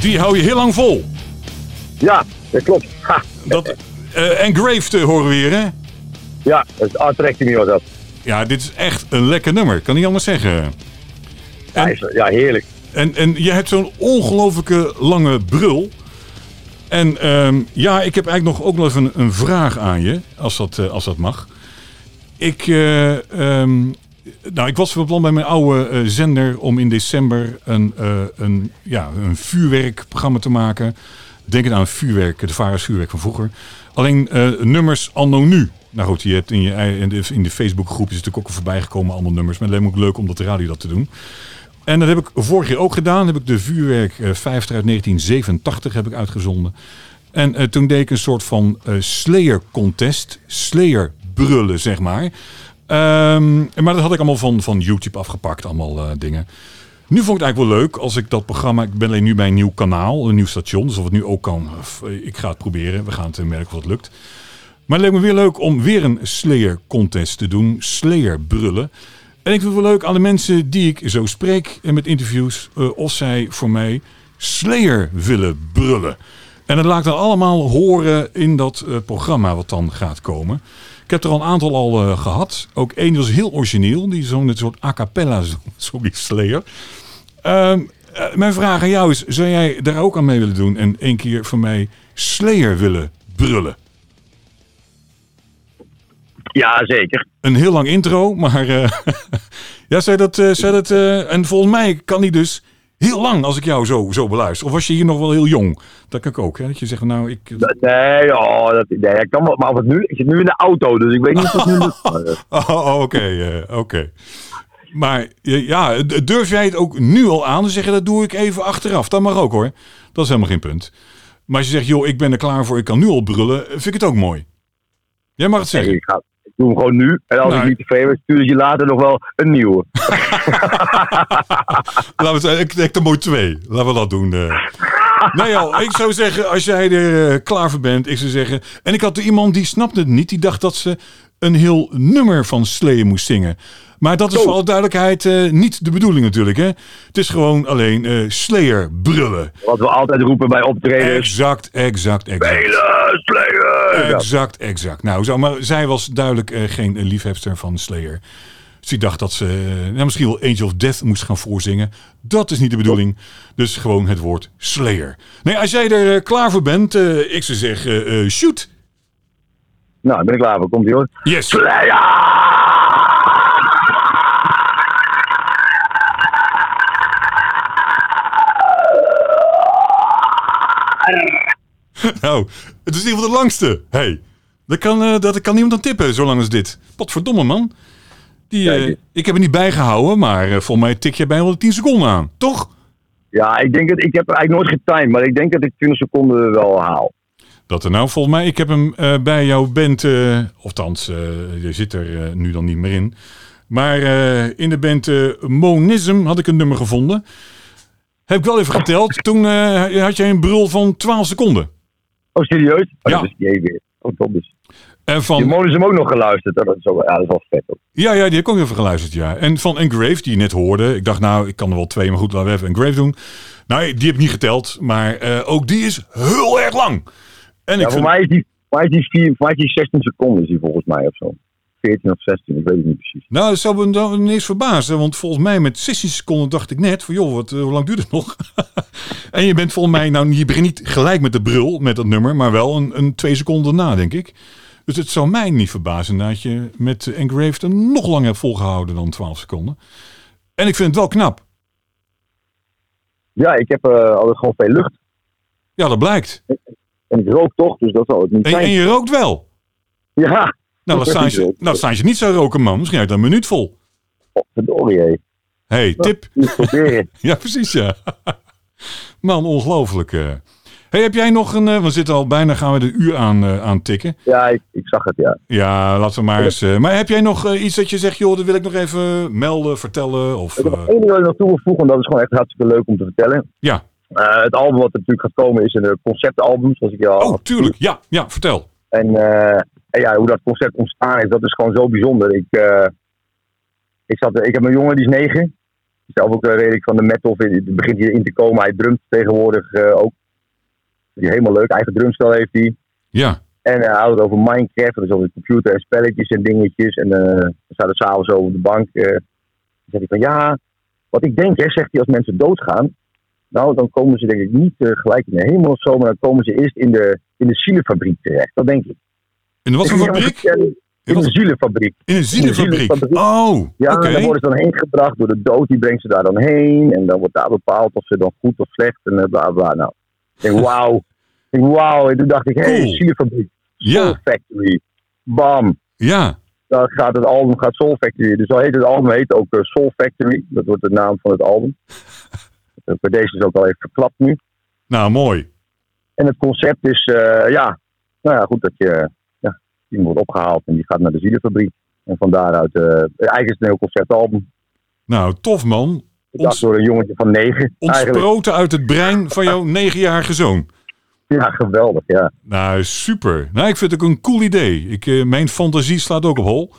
Die hou je heel lang vol. Ja, dat klopt. Ha. Dat, uh, engraved uh, horen we hier, hè? Ja, dat is Art me was dat. Ja, dit is echt een lekker nummer, kan niet anders zeggen. En, ja, heerlijk. En, en je hebt zo'n ongelofelijke lange brul. En um, ja, ik heb eigenlijk nog ook nog even een, een vraag aan je, als dat, uh, als dat mag. Ik, uh, um, nou, ik was van plan bij mijn oude uh, zender om in december een, uh, een, ja, een vuurwerkprogramma te maken. Denk aan vuurwerk, de vuurwerk van vroeger. Alleen uh, nummers anno nu. Nou goed, je hebt in, je, in de, in de Facebookgroep is natuurlijk ook voorbij gekomen allemaal nummers. Maar het leek me ook leuk om dat de radio dat te doen. En dat heb ik vorig jaar ook gedaan. heb ik de vuurwerk 50 uit 1987 heb ik uitgezonden. En toen deed ik een soort van Slayer contest. Slayer brullen, zeg maar. Um, maar dat had ik allemaal van, van YouTube afgepakt, allemaal uh, dingen. Nu vond ik het eigenlijk wel leuk als ik dat programma. Ik ben alleen nu bij een nieuw kanaal, een nieuw station. Dus of het nu ook kan, ik ga het proberen. We gaan het merken of het lukt. Maar het leek me weer leuk om weer een Slayer contest te doen. Slayer brullen. En ik vind het wel leuk aan de mensen die ik zo spreek en met interviews. Uh, of zij voor mij Slayer willen brullen. En dat laat ik dan allemaal horen in dat programma wat dan gaat komen. Ik heb er al een aantal al uh, gehad. Ook één was heel origineel. Die zo'n soort a cappella, sorry, Slayer. Uh, mijn vraag aan jou is, zou jij daar ook aan mee willen doen? En één keer van mij Slayer willen brullen? Ja, zeker. Een heel lang intro, maar... Uh, ja, zei dat... zei dat en volgens mij kan hij dus heel lang als ik jou zo, zo beluister. Of was je hier nog wel heel jong? Dat kan ik ook, hè? Dat je zegt, nou, ik... Nee, oh, dat, nee ik kan wel, maar het nu, ik zit nu in de auto, dus ik weet niet of het nu oh, oh, oké, uh, oké. Maar ja, durf jij het ook nu al aan te zeggen, dat doe ik even achteraf. Dat mag ook hoor. Dat is helemaal geen punt. Maar als je zegt, joh, ik ben er klaar voor, ik kan nu al brullen, vind ik het ook mooi. Jij mag het zeggen. ik, ga, doe hem gewoon nu. En als nou, ik niet tevreden ben, stuur je later nog wel een nieuwe. Laten we zeggen, ik denk er mooi twee. Laten we dat doen. Uh. nee joh, ik zou zeggen, als jij er uh, klaar voor bent, ik zou zeggen... En ik had er iemand die snapte het niet. Die dacht dat ze een heel nummer van Slee moest zingen. Maar dat is voor alle duidelijkheid uh, niet de bedoeling natuurlijk. Hè? Het is gewoon alleen uh, Slayer brullen. Wat we altijd roepen bij optredens. Exact, exact, exact. Spelen, Slayer! Exact, exact. Nou, zo, maar zij was duidelijk uh, geen liefhebster van Slayer. Ze dacht dat ze nou, misschien wel Angel of Death moest gaan voorzingen. Dat is niet de bedoeling. Dus gewoon het woord Slayer. Nee, als jij er klaar voor bent, ik zou zeggen, shoot. Nou, ben ik klaar voor. Komt ie hoor. Yes. Slayer! nou, het is in ieder geval de langste. hey, dat kan, uh, dat kan niemand aan tippen, zolang als dit. Potverdomme, man. Die, uh, ik heb het niet bijgehouden, maar uh, volgens mij tik je bijna wel 10 seconden aan, toch? Ja, ik denk dat ik heb eigenlijk nooit getimed, maar ik denk dat ik 20 seconden wel haal. Dat er nou, volgens mij, ik heb hem uh, bij jouw band, althans, je zit er nu dan niet meer in. Maar in de band Monism had ik een nummer gevonden. Heb ik wel even geteld. Toen had jij een brul van 12 seconden. Oh, serieus? Oh, ja. Dat is weer. Oh, dat is. En van... Die Monism ook nog geluisterd. Dat is, wel, ja, dat is wel vet ook. Ja, ja, die heb ik ook even geluisterd, ja. En van Engrave, die je net hoorde. Ik dacht, nou, ik kan er wel twee, maar goed, laten we even Engrave doen. Nou, die heb ik niet geteld, maar uh, ook die is heel erg lang. En ja, ik voor, vind... mij is die, voor, mij is die vier, voor mij is die 16 seconden is die volgens mij of zo. 14 of 16, ik weet het niet precies. Nou, dat zou me dan ineens verbazen. Want volgens mij met 16 seconden dacht ik net van... joh, wat, eh, hoe lang duurt het nog? en je bent volgens mij... Nou, je begint niet gelijk met de brul met dat nummer... maar wel een, een twee seconden na, denk ik. Dus het zou mij niet verbazen dat je met Engraved er nog langer hebt volgehouden dan 12 seconden. En ik vind het wel knap. Ja, ik heb eh, altijd gewoon veel lucht. Ja, dat blijkt. En ik rook toch, dus dat zal het niet En, zijn. en je rookt wel. Ja, Nou, dan staan ze, nou, staan ze niet zo roken, man. Misschien uit een minuut vol. oh, verdorie, hé. hey, tip. Ja, precies, ja. Man, ongelooflijk. eh. Hey, heb jij nog een... eh, we zitten al bijna, gaan we de uur aan, eh, aan tikken. Ja, ik, ik zag het, ja. Ja, laten we maar eens... eh, maar heb jij nog eh, iets dat je zegt, joh, dat wil ik nog even melden, vertellen? Of, Ik heb eh, nog één ding wat ik nog toe wil voegen, en dat is gewoon echt hartstikke leuk om te vertellen. ja. Eh, het album wat er natuurlijk gaat komen is een eh, conceptalbum, zoals ik je al Oh, tuurlijk. Ja, ja, vertel. En, eh, en ja, hoe dat concept ontstaan is, dat is gewoon zo bijzonder. Ik, eh, ik, zat, ik heb een jongen die is negen. Zelf ook eh, redelijk van de metal. Het begint hierin te komen. Hij drumt tegenwoordig eh, ook. Die helemaal leuk. Eigen drumstel heeft hij. Ja. En hij houdt het over Minecraft. Dat is over de computer en spelletjes en dingetjes. En eh we zaten s'avonds over op de bank. dan zegt hij van ja, wat ik denk, hè, zegt hij als mensen doodgaan. Nou, dan komen ze denk ik niet gelijk in de hemel of zo. Maar dan komen ze eerst in de, in de zielenfabriek terecht. Dat denk ik. In wat voor fabriek? In de zielenfabriek. In een zielenfabriek. Oh, Ja, daar worden ze dan heen gebracht door de dood. Die brengt ze daar dan heen. En dan wordt daar bepaald of ze dan goed of slecht en eh, bla bla. Nou, ik denk wauw. Wauw. En toen dacht ik, hé, hey, Cool. zielenfabriek. Soul Ja, Factory. Bam. ja. Dan gaat het album gaat Soul Factory. Dus al heet het album heet ook eh, Soul Factory. Dat wordt de naam van het album. Eh, Bij deze is ook al even verklapt nu. Nou, mooi. En het concept is, ja, nou ja, goed dat je, die wordt opgehaald en die gaat naar de zielenfabriek. En van daaruit, eh, eigenlijk is het een heel conceptalbum. Nou, tof man. Ons- door een jongetje van negen. Eigenlijk, Ontsproten uit het brein van jouw negenjarige zoon. ja, geweldig, ja. Nou, super. Nou, ik vind het ook een cool idee. Ik, eh, mijn fantasie slaat ook op hol.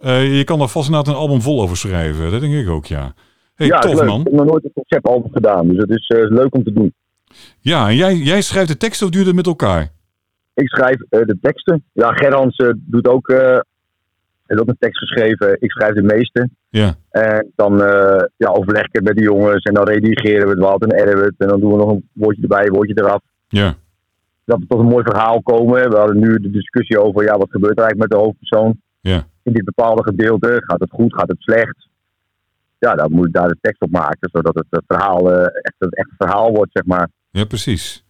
Eh, je kan er vast inderdaad een album vol over schrijven. Dat denk ik ook, ja. hey, ja, tof man. Ik heb nog nooit een conceptalbum gedaan, dus het is leuk om te doen. Ja, en jij, jij schrijft de tekst of je het met elkaar? Ik schrijf eh, de teksten. Ja, Gerhans eh, doet ook, eh heeft ook een tekst geschreven. Ik schrijf de meeste. Ja. En dan ja, overleg ik het met de jongens en dan redigeren we het wat en editen we het. En dan doen we nog een woordje erbij, een woordje eraf. Ja. dat we tot een mooi verhaal komen. We hadden nu de discussie over ja, wat gebeurt er eigenlijk met de hoofdpersoon Ja. in dit bepaalde gedeelte. Gaat het goed, gaat het slecht? Ja, dan moet ik daar de tekst op maken, zodat het verhaal echt een echt verhaal wordt, zeg maar. Ja, precies.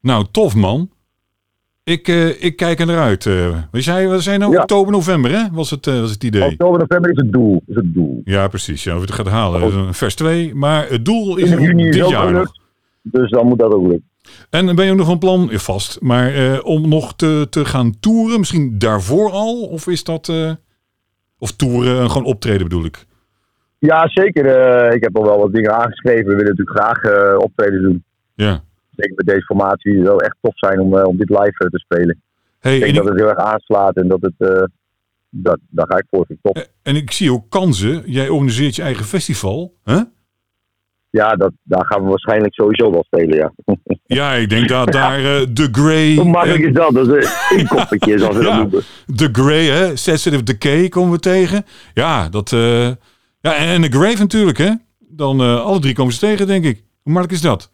Nou, tof man. Ik, eh, ik kijk er naar uit. eh. we zijn, we zijn nou Ja. oktober, november, hè? Was het, eh, was het idee? Oktober, november is het doel. Is het doel. Ja, precies. Ja, of het gaat halen. Een vers 2. Maar het doel is In juni dit jaar gelukt. Dus dan moet dat ook lukken. En ben je ook nog van plan, ja, vast, maar eh, om nog te, te gaan toeren? Misschien daarvoor al? Of is dat... of toeren, en gewoon optreden bedoel ik. Ja, zeker. ik heb al wel wat dingen aangeschreven. We willen natuurlijk graag optreden doen. Ja. Zeker met deze formatie. Zou echt tof zijn om, eh, om dit live eh, te spelen. Hey, Ik en, denk dat ik, het heel erg aanslaat en dat het... eh, dat, daar ga ik voor. Top. en ik zie ook kansen. Jij organiseert je eigen festival. Hè? Ja, dat, daar gaan we waarschijnlijk sowieso wel spelen, ja. Ja, ik denk dat daar The Grey... Hoe makkelijk en- is dat? Dat is een inkoppertje, zoals we dat Ja. noemen. The Grey, hè? Sensitive Decay komen we tegen. Ja, dat... ja, en, The Grave natuurlijk, hè? Dan alle drie komen ze tegen, denk ik. Hoe makkelijk is dat?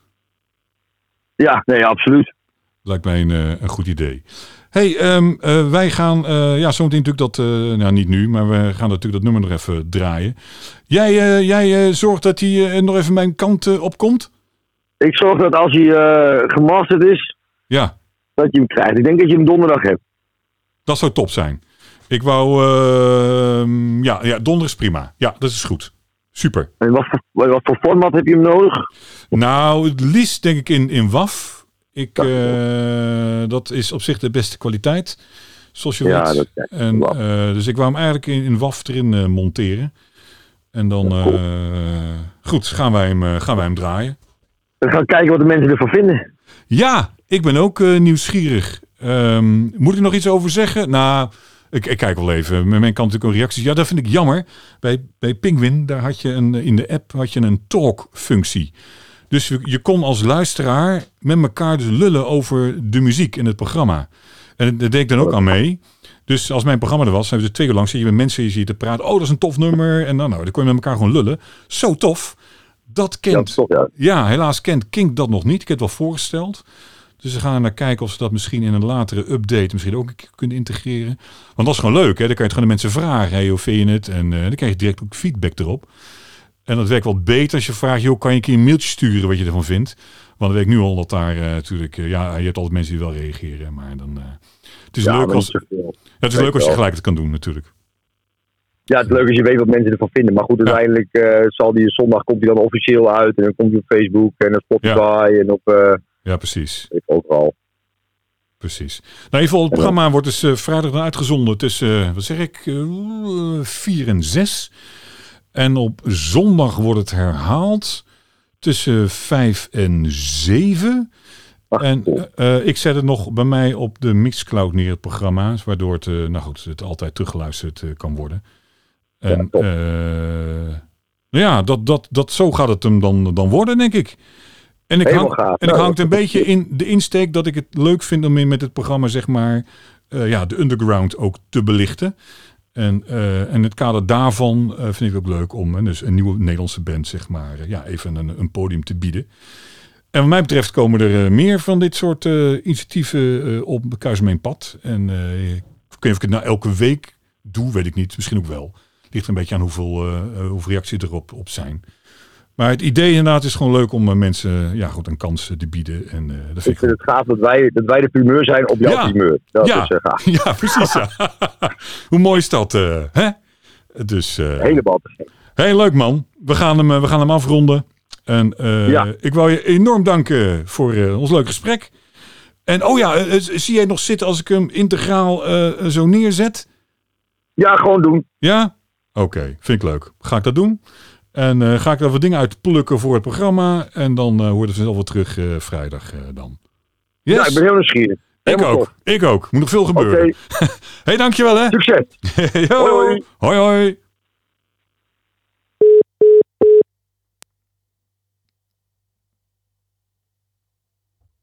Ja, nee, absoluut. Lijkt mij een, eh, een goed idee. hey, ehm, eh, wij gaan... eh ja, zometeen natuurlijk dat... nou, niet nu, maar we gaan natuurlijk dat nummer nog even draaien. Jij, jij zorgt dat hij nog even mijn kant opkomt? Ik zorg dat als hij gemasterd is, Ja, dat je hem krijgt. Ik denk dat je hem donderdag hebt. dat zou top zijn. Ik wou... ehm, ja, ja, donderdag is prima. Ja, dat is goed. Super. En wat voor, wat voor format heb je hem nodig? Nou, het liefst denk ik in, in WAF. Ik, eh, dat is op zich de beste kwaliteit, zoals je Ja, weet. dat- en, eh, dus ik wou hem eigenlijk in, in WAF erin eh, monteren. En dan, cool. goed, gaan wij, hem, gaan wij hem draaien. We gaan kijken wat de mensen ervan vinden. Ja, ik ben ook nieuwsgierig. Ehm, moet ik nog iets over zeggen? Nou, ik, ik kijk wel even. Met mijn kant natuurlijk ook reacties. Ja, dat vind ik jammer. Bij, bij Penguin, daar had je een, in de app had je een talk-functie. Dus je, je kon als luisteraar met elkaar dus lullen over de muziek in het programma. En daar deed ik dan ook aan mee. Dus als mijn programma er was, hebben ze twee uur lang zie je met mensen hier te praten. Oh, dat is een tof nummer. En dan, nou, dan kon je met elkaar gewoon lullen. Zo tof. Dat Ja, kent. toch, ja. Ja, helaas kent Kink dat nog niet. Ik heb het wel voorgesteld. Dus we gaan er naar kijken of ze dat misschien in een latere update misschien ook een keer kunnen integreren. Want dat is gewoon leuk, hè? Dan kan je het gewoon de mensen vragen. Hey, hoe vind je het? En eh, dan krijg je direct ook feedback erop. En dat werkt wel beter als je vraagt, joh, kan je een keer een mailtje sturen wat je ervan vindt? Want dan weet ik nu al dat daar eh, natuurlijk, eh, ja, je hebt altijd mensen die wel reageren. Maar dan, het is Ja, leuk als, het is leuk als je gelijk het kan doen natuurlijk. Ja, het is leuk als je weet wat mensen ervan vinden. Maar goed, uiteindelijk zal die zondag komt hij dan officieel uit. En dan komt hij op Facebook en op Spotify en op Ja, precies. ik overal. Precies. Nou, in ieder geval, het programma wordt dus eh, vrijdag dan uitgezonden tussen, eh, wat zeg ik, eh, 4 en 6. En op zondag wordt het herhaald tussen 5 en 7. Ach, En eh, ik zet het nog bij mij op de Mixcloud neer, het programma. Waardoor het, eh, nou goed, het altijd teruggeluisterd eh, kan worden. En eh, ja, dat, dat, dat, zo gaat het hem dan, dan worden, denk ik. En ik hang, en ik Nou, hangt een beetje in de insteek dat ik het leuk vind om in met het programma, zeg maar, eh, ja, de underground ook te belichten. En, eh, en in het kader daarvan eh, vind ik het ook leuk om eh, dus een nieuwe Nederlandse band, zeg maar, eh, ja, even een, een podium te bieden. En wat mij betreft komen er eh, meer van dit soort eh, initiatieven eh, op Kuismeen pad. En eh, ik weet niet of ik het nou elke week doe, weet ik niet. Misschien ook wel. Ligt er een beetje aan hoeveel, eh, eh, hoeveel reacties erop op zijn. Maar het idee inderdaad is gewoon leuk om eh, mensen ja, goed, een kans eh, te bieden. En eh, dat vind Ik ik vind het gaaf dat wij, dat wij de primeur zijn op jouw Ja. primeur. Dat Ja. is gaaf. Ja, precies. Ja. Hoe mooi is dat? eh, hè? Dus Helemaal heel leuk man. We gaan hem, we gaan hem afronden. En Ja. ik wil je enorm danken voor ons leuk gesprek. En oh ja, zie jij nog zitten als ik hem integraal zo neerzet? Ja, gewoon doen. Ja? Oké, vind ik leuk. Ga ik dat doen? En eh, ga ik er wat dingen uit plukken voor het programma. En dan eh hoort het vanzelf wel terug eh, vrijdag eh, dan. Yes? Ja, ik ben heel nieuwsgierig. ik ook. Ik ook. Moet nog veel Oké, gebeuren. hey, dankjewel hè. succes. Hoi. hoi. hoi.